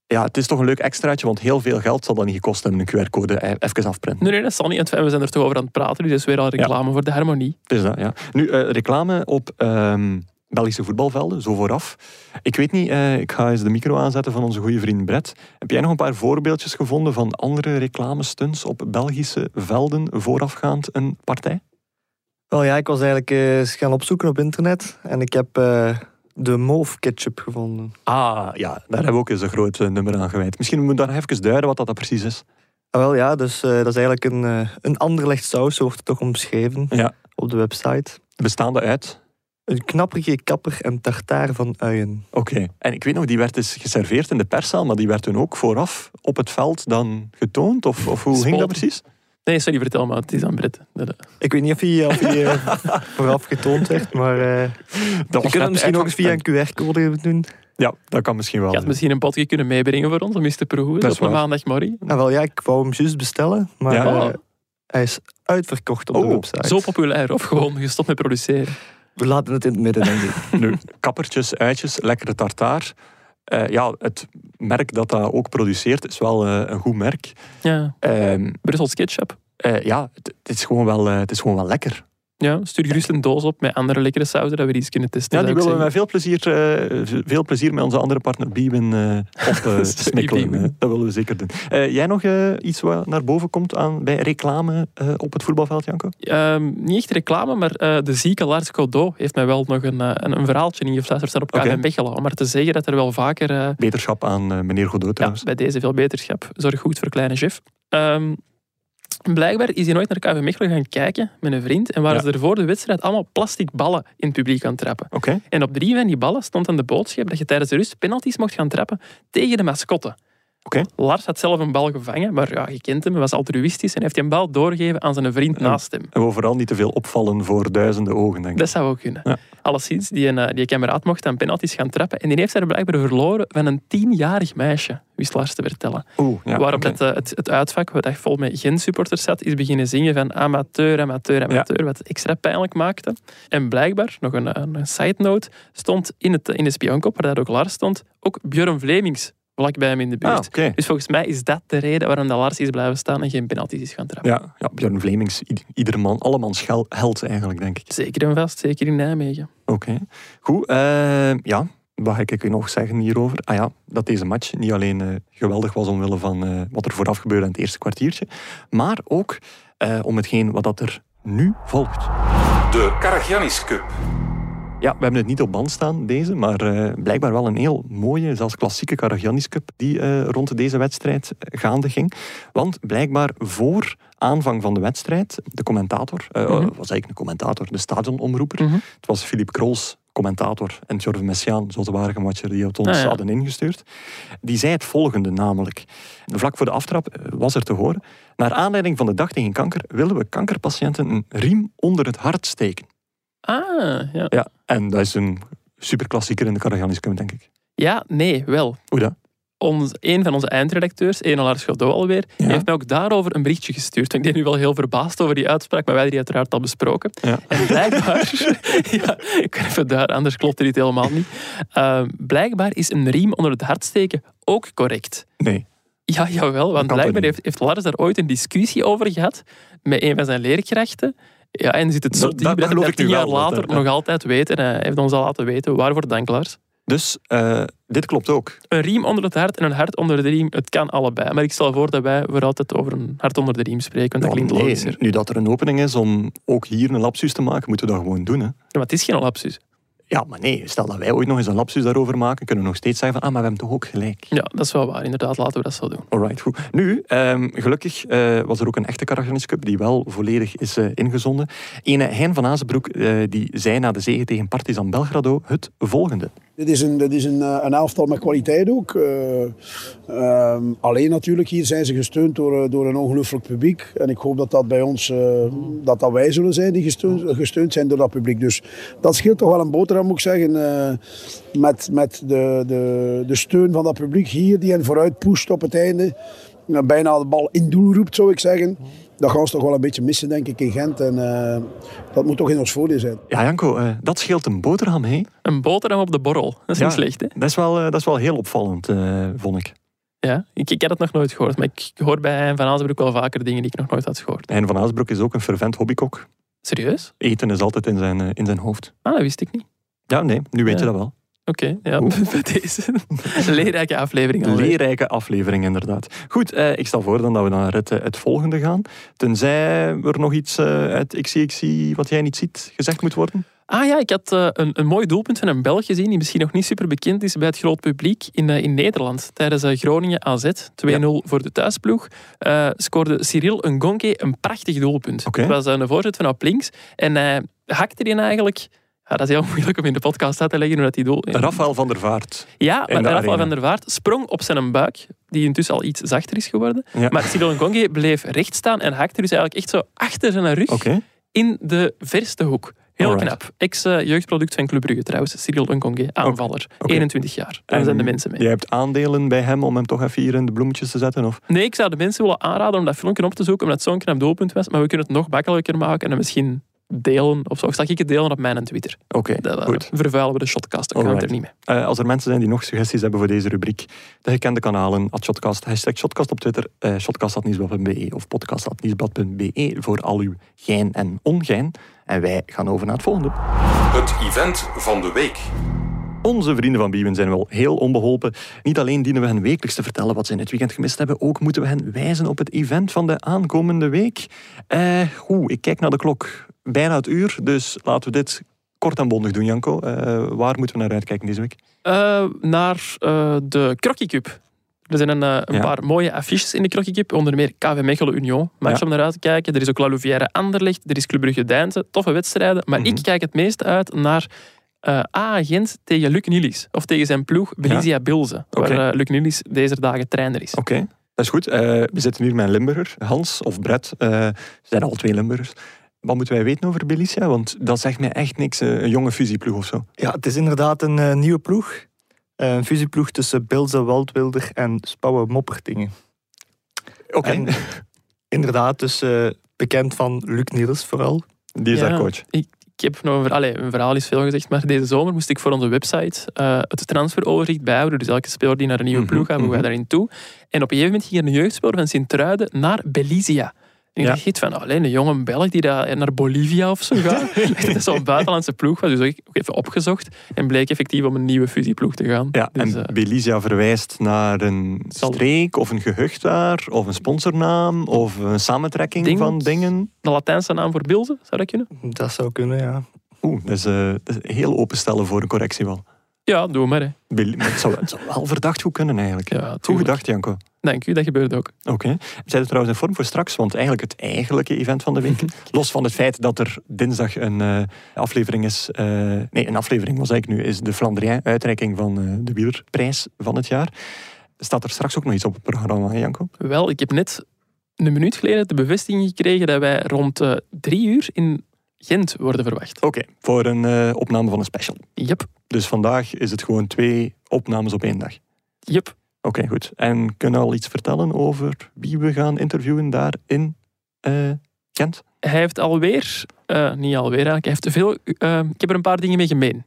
Ja, het is toch een leuk extraatje, want heel veel geld zal dat niet gekost hebben, een QR-code e- even afprinten. Nee, nee, dat zal niet. En We zijn er toch over aan het praten. Dus is weer al reclame voor de harmonie. Is dat, ja. Nu, eh, reclame op ehm, Belgische voetbalvelden, zo vooraf. Ik weet niet, eh, ik ga eens de micro aanzetten van onze goede vriend Brett. Heb jij nog een paar voorbeeldjes gevonden van andere reclamestunts op Belgische velden voorafgaand een partij? Wel ja, ik was eigenlijk eh, eens gaan opzoeken op internet. En ik heb eh, de Mauve ketchup gevonden. Ah, ja, daar hebben we ook eens een groot eh, nummer aan gewijd. Misschien moeten we daar even duiden wat dat, precies is. Ah, wel ja, dus dat is eigenlijk een, eh een anderlecht saus, zo wordt het toch omschreven Ja. op de website. Bestaande uit... Een knapperige kapper en tartaar van uien. Oké. En ik weet nog, die werd dus geserveerd in de perszaal, maar die werd toen ook vooraf op het veld dan getoond? Of, of hoe ging dat precies? Nee, sorry, vertel maar. Het is aan. Dat- dat- Ik weet niet of hij, of hij eh, vooraf getoond werd, maar eh Dat je kunt het misschien ook eens via een QR-code doen. Ja, dat kan misschien wel. Je had misschien een potje kunnen meebrengen voor ons om eens te proeven. Dat is op maandagmorgen. Ah, wel ja, ik wou hem juist bestellen, maar Ja. eh, hij is uitverkocht op de Oh, website. Zo populair. Of gewoon gestopt met produceren. We laten het in het midden, denk ik. Nu, kappertjes, uitjes, lekkere tartaar. Eh, ja, het merk dat dat ook produceert is wel eh, een goed merk. Ja. Ehm, Brussels ketchup. eh, ja, het, het is gewoon wel, het is gewoon wel lekker. Ja, stuur gerust een doos op met andere lekkere sauzen dat we eens kunnen testen. Ja, die willen we met veel plezier, eh, veel plezier met onze andere partner Biwin eh op te smikkelen. Eh. dat willen we zeker doen. Eh, jij nog eh, iets wat naar boven komt aan, bij reclame eh, op het voetbalveld, Janko? Ehm, niet echt reclame, maar eh, de zieke Lars Godot heeft mij wel nog een, eh, een, een verhaaltje ingefluisterd staan op KV Oké. Mechelen. Om maar te zeggen dat er wel vaker eh, Beterschap aan eh, meneer Godot ja, trouwens. bij deze veel beterschap. Zorg goed voor kleine chef. Blijkbaar is hij nooit naar KV Mechelen gaan kijken met een vriend. En waren Ja. ze er voor de wedstrijd allemaal plastic ballen in het publiek aan trappen. Oké. En op drie van die ballen stond dan de boodschap dat je tijdens de rust penalties mocht gaan trappen tegen de mascotte. Oké. Lars had zelf een bal gevangen, maar ja, je kent hem, hij was altruïstisch en heeft die een bal doorgegeven aan zijn vriend naast hem. En we vooral niet te veel opvallen voor duizenden ogen, denk ik. Dat zou ook kunnen. Ja. Alleszins, die, een, eh, die kameraad mocht dan penalties gaan trappen en die heeft hij blijkbaar verloren van een tienjarig meisje, wist Lars te vertellen. Oeh, ja, Waarop het, eh, het, het uitvak, wat echt vol met Gent-supporters zat, is beginnen zingen van amateur, amateur, amateur, wat extra pijnlijk maakte. En blijkbaar, nog een, een, een side note, stond in, het, in de spionkop, waar dat ook Lars stond, ook Björn Vlemings vlak bij hem in de buurt. Ah. Dus volgens mij is dat de reden waarom dat Lars is blijven staan en geen penalties is gaan trappen. Ja, ja Björn Vlemings, ieder man, allemans schel- held eigenlijk, denk ik. Zeker en vast, zeker in Nijmegen. Oké. Goed, eh, ja, wat ga ik u nog zeggen hierover? Ah ja, dat deze match niet alleen eh, geweldig was omwille van eh, wat er vooraf gebeurde in het eerste kwartiertje, maar ook eh, om hetgeen wat dat er nu volgt. De Karagiannis Cup. Ja, we hebben het niet op band staan, deze, maar eh, blijkbaar wel een heel mooie, zelfs klassieke Karagiannis Cup die eh, rond deze wedstrijd eh, gaande ging. Want blijkbaar voor aanvang van de wedstrijd, de commentator, Mhm. was eigenlijk een commentator, de stadionomroeper, Mhm. het was Philippe Krols, commentator en Jorve Messiaan, zoals de Waregem-watcher die het ons Ah, ja. hadden ingestuurd. Die zei het volgende namelijk. Vlak voor de aftrap was er te horen. Naar aanleiding van de dag tegen kanker willen we kankerpatiënten een riem onder het hart steken. Ah, ja. Ja, en dat is een superklassieker in de Karagianis Cup, denk ik. Ja, nee, wel. Hoe dat? Ons, een van onze eindredacteurs, Ene Lars Godot alweer, Ja. heeft mij ook daarover een berichtje gestuurd. Ik ben nu wel heel verbaasd over die uitspraak, maar wij hebben die uiteraard al besproken. Ja. En blijkbaar, ja, ik kan even daar, anders klopt er dit helemaal niet. Uh, blijkbaar is een riem onder het hart steken ook correct. Nee. Ja, jawel, want blijkbaar heeft, heeft Lars daar ooit een discussie over gehad met een van zijn leerkrachten. Ja, en zit het zo Dat- dat- dat tien jaar wel, later nog altijd weet. En hij heeft ons al laten weten. Waarvoor dank, Lars. Dus eh, dit klopt ook. Een riem onder het hart en een hart onder de riem, het kan allebei. Maar ik stel voor dat wij voor altijd over een hart onder de riem spreken, want dat Ja, klinkt nee, logischer. nu dat er een opening is om ook hier een lapsus te maken, moeten we dat gewoon doen. Hè? Ja, maar het is geen lapsus. Ja, maar nee, stel dat wij ooit nog eens een lapsus daarover maken, kunnen we nog steeds zeggen van, ah, maar we hebben toch ook gelijk. Ja, dat is wel waar. Inderdaad, laten we dat zo doen. Alright, goed. Nu, ehm, gelukkig eh, was er ook een echte Karagianis Cup die wel volledig is eh, ingezonden. Ene Hein van Azenbroek eh, die zei na de zege tegen Partizan Belgrado het volgende. Dit is een, dit is een, eh, een elftal met kwaliteit ook. Eh, ehm, alleen natuurlijk, hier zijn ze gesteund door, eh, door een ongelooflijk publiek. En ik hoop dat dat bij ons, dat, dat wij zullen zijn die gesteund, gesteund zijn door dat publiek. Dus dat scheelt toch wel een boterham, moet ik zeggen. met met de, de, de steun van dat publiek hier, die hen vooruit pusht op het einde. Bijna de bal in doel roept, zou ik zeggen. Dat gaan ze toch wel een beetje missen, denk ik, in Gent. En eh, dat moet toch in ons voordeel zijn. Ja, Janko, eh, dat scheelt een boterham, hè? Een boterham op de borrel. Dat is Ja. niet slecht, hè? Dat is wel, eh, dat is wel heel opvallend, eh, vond ik. Ja, ik, ik had het nog nooit gehoord. Maar ik hoor bij Hein van Azenbroek wel vaker dingen die ik nog nooit had gehoord. Hein van Azenbroek is ook een fervent hobbykok. Serieus? Eten is altijd in zijn, in zijn hoofd. Ah, dat wist ik niet. Ja, nee, nu weet Ja. je dat wel. Oké, ja, bij deze leerrijke aflevering alweer. leerrijke aflevering, inderdaad. Goed, eh, ik stel voor dan dat we naar het, eh, het volgende gaan. Tenzij er nog iets eh, uit XCXC wat jij niet ziet gezegd moet worden. Ah ja, ik had een, een mooi doelpunt van een Belg gezien, die misschien nog niet super bekend is bij het groot publiek in, in Nederland. Tijdens Groningen AZ, 2-0 voor de thuisploeg, scoorde Cyril Ngonke een prachtig doelpunt. Oké. Het was een voorzet van op links en hij hakte die eigenlijk... Ja, dat is heel moeilijk om in de podcast uit te leggen hoe dat die doel... Rafael van der Vaart. Ja, maar de Rafael van der Vaart sprong op zijn buik, die intussen al iets zachter is geworden. Ja. Maar Cyril Ngonge bleef recht staan en hakte dus eigenlijk echt zo achter zijn rug in de verste hoek. Heel Alright. knap. Ex-jeugdproduct van Club Brugge trouwens. Cyril Ngonge, aanvaller. Oké. 21 jaar. Daar zijn de mensen mee. Jij hebt aandelen bij hem om hem toch even hier in de bloemetjes te zetten? Of? Nee, ik zou de mensen willen aanraden om dat filmpje op te zoeken, omdat het zo'n knap doelpunt was. Maar we kunnen het nog makkelijker maken en misschien delen. Of zo. Of zag ik het delen op mijn Twitter. Oké, eh, goed. vervuilen we de shotcast-account Alright. er niet mee. Eh, als er mensen zijn die nog suggesties hebben voor deze rubriek, de gekende kanalen, at Shotcast, hashtag Shotcast op Twitter, eh shotcast.nieuwsblad.be of podcast.nieuwsblad.be voor al uw gein en ongein. En wij gaan over naar het volgende. Het event van de week. Onze vrienden van Biewen zijn wel heel onbeholpen. Niet alleen dienen we hen wekelijks te vertellen wat ze in het weekend gemist hebben, ook moeten we hen wijzen op het event van de aankomende week. Eh, Oeh, ik kijk naar de klok. Bijna het uur, dus laten we dit kort en bondig doen, Janko. Eh, waar moeten we naar uitkijken deze week? Eh, naar de Crocky Cup. Er zijn een, een Ja. paar mooie affiches in de Cup. Onder meer KV Mechelen Union. Match Ja. om naar uit te kijken. Er is ook La Louvière Anderlecht. Er is Club Brugge Deinze. Toffe wedstrijden. Maar Mhm. ik kijk het meest uit naar eh A Gent tegen Luc Nilis. Of tegen zijn ploeg Belizia Bilze. Waar eh, Luc Nilis deze dagen trainer is. Oké, dat is goed. Eh, we zitten hier met een Limburger, Hans of Brett. Eh, ze zijn al twee Limburgers. Wat moeten wij weten over Belicia? Want dat zegt mij echt niks. een jonge fusieploeg of zo. Ja, het is inderdaad een nieuwe ploeg. Een fusieploeg tussen Bilze Waldwilder en Spouwe Moppertingen. Oké, inderdaad, dus eh, bekend van Luc Niels vooral. die is Ja. daar coach. Ik, ik heb nog een, ver- allee, een verhaal is veel gezegd, maar deze zomer moest ik voor onze website eh, het transferoverzicht bijhouden. Dus elke speler die naar een nieuwe Mhm, ploeg gaat, wij mhm. daarin toe. En op een gegeven moment ging er een jeugdspeler van Sint-Truiden naar Belizia. En ik Ja. dacht van, alleen een jonge Belg die daar naar Bolivia of zo gaat. dat is zo'n buitenlandse ploeg was. Dus ik ook even opgezocht en bleek effectief om een nieuwe fusieploeg te gaan. Ja, Dus, en eh, Belicia verwijst naar een streek of een gehucht daar, of een sponsornaam, of een samentrekking van dingen. de Latijnse naam voor Bilze, zou dat kunnen? Dat zou kunnen, ja. Oeh, dat is, eh, dat is heel openstellen voor een correctie wel. Ja, doe maar. Hè. Het zou, het zou wel verdacht goed kunnen eigenlijk. Ja, Goed gedacht, Janko. Dank u, dat gebeurt ook. Oké. Zijn er trouwens in vorm voor straks? Want eigenlijk het eigenlijke event van de week. los van het feit dat er dinsdag een eh, aflevering is. eh, nee, een aflevering was eigenlijk nu. Is de Flandrien uitreiking van eh, de wielerprijs van het jaar. Staat er straks ook nog iets op het programma, hè, Janko? Wel, ik heb net een minuut geleden de bevestiging gekregen dat wij rond drie uur in Gent worden verwacht. Oké, voor een eh, opname van een special. Yep, Dus vandaag is het gewoon twee opnames op één dag. yep. Oké, goed. En kunnen we al iets vertellen over wie we gaan interviewen daar in Gent? Hij heeft alweer, eh, niet alweer eigenlijk, hij heeft veel, ik heb er een paar dingen mee gemeen.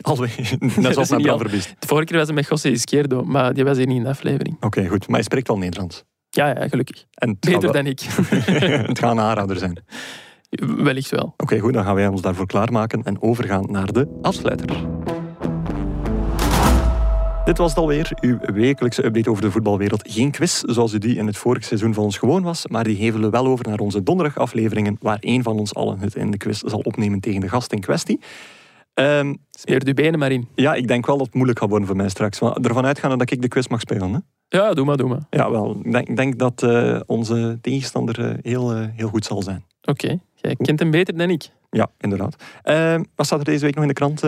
Alweer, net Dat is zoals al- Verbiest. De vorige keer was hij met José Izquierdo, maar die was hier niet in de aflevering. Oké, goed. Maar hij spreekt wel Nederlands. Ja, ja, gelukkig. En het gaat Beter dan ik. het gaat een aanrader zijn. Wellicht wel. Oké, goed. Dan gaan wij ons daarvoor klaarmaken en overgaan naar de afsluiter. Dit was het alweer, uw wekelijkse update over de voetbalwereld. Geen quiz zoals u die in het vorige seizoen van ons gewoon was, maar die hevelen we wel over naar onze donderdagafleveringen, waar één van ons allen het in de quiz zal opnemen tegen de gast in kwestie. Ehm, Smeer uw benen maar in. ja, ik denk wel dat het moeilijk gaat worden voor mij straks. Maar ervan uitgaande dat ik de quiz mag spelen. Hè? Ja, doe maar, doe maar. Ja, wel. Ik denk, denk dat eh, onze tegenstander eh, heel, eh, heel goed zal zijn. Oké, jij kent hem beter dan ik. Ja, inderdaad. Ehm, wat staat er deze week nog in de krant?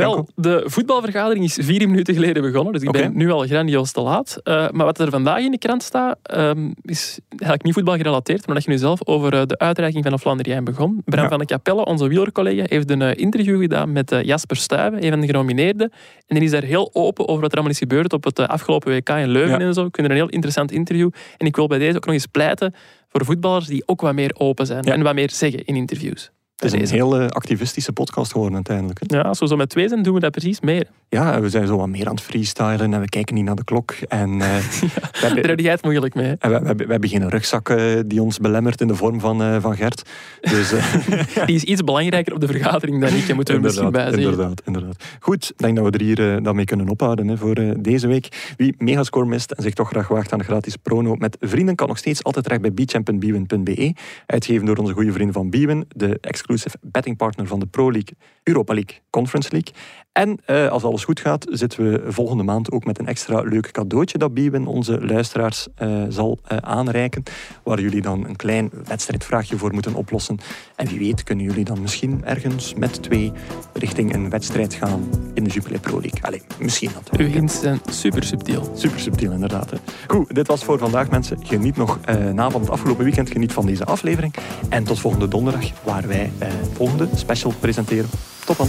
Wel, de voetbalvergadering is vier minuten geleden begonnen, dus ik ben nu al grandioos te laat. Eh, maar wat er vandaag in de krant staat, ehm, is eigenlijk niet voetbalgerelateerd, maar dat je nu zelf over eh, de uitreiking van de Flandrien begon. Bram Ja. van de Capelle, onze wielercollega, heeft een eh, interview gedaan met Jasper Stuyven, een van de genomineerden. En die is daar heel open over wat er allemaal is gebeurd op het afgelopen WK in Leuven Ja. en zo. Ik vind het een heel interessant interview. En ik wil bij deze ook nog eens pleiten voor voetballers die ook wat meer open zijn Ja. en wat meer zeggen in interviews. Het is een eh, activistische podcast geworden uiteindelijk. hè. Ja, als we zo met twee zijn, doen we dat precies meer. Ja, we zijn zo wat meer aan het freestylen en we kijken niet naar de klok. En, eh, we, Daar heb jij het moeilijk mee. en we, we, hebben- we hebben geen rugzak eh, die ons belemmert in de vorm van, eh, van Gert. Dus, Die is iets belangrijker op de vergadering dan ik, moeten we er misschien bij zeggen. inderdaad, inderdaad. Goed, ik denk dat we er hier dan mee kunnen ophouden hè, voor deze week. Wie Megascore mist en zich toch graag waagt aan de gratis prono met vrienden, kan nog steeds altijd terecht bij beachamp.bwin.be. Uitgegeven door onze goede vrienden van Bwin, de exclusive bettingpartner van de Pro League, Europa League, Conference League. En eh, als alles goed gaat, zitten we volgende maand ook met een extra leuk cadeautje dat Bwin onze luisteraars eh, zal eh, aanreiken. Waar jullie dan een klein wedstrijdvraagje voor moeten oplossen. En wie weet kunnen jullie dan misschien ergens met twee richting een wedstrijd gaan in de Jupiler Pro League. Allee, misschien Uw natuurlijk. hints zijn super subtiel. Super subtiel inderdaad. Hè. Goed, dit was voor vandaag mensen. Geniet nog na van het afgelopen weekend. Geniet van deze aflevering. En tot volgende donderdag waar wij volgende special presenteren. Tot dan.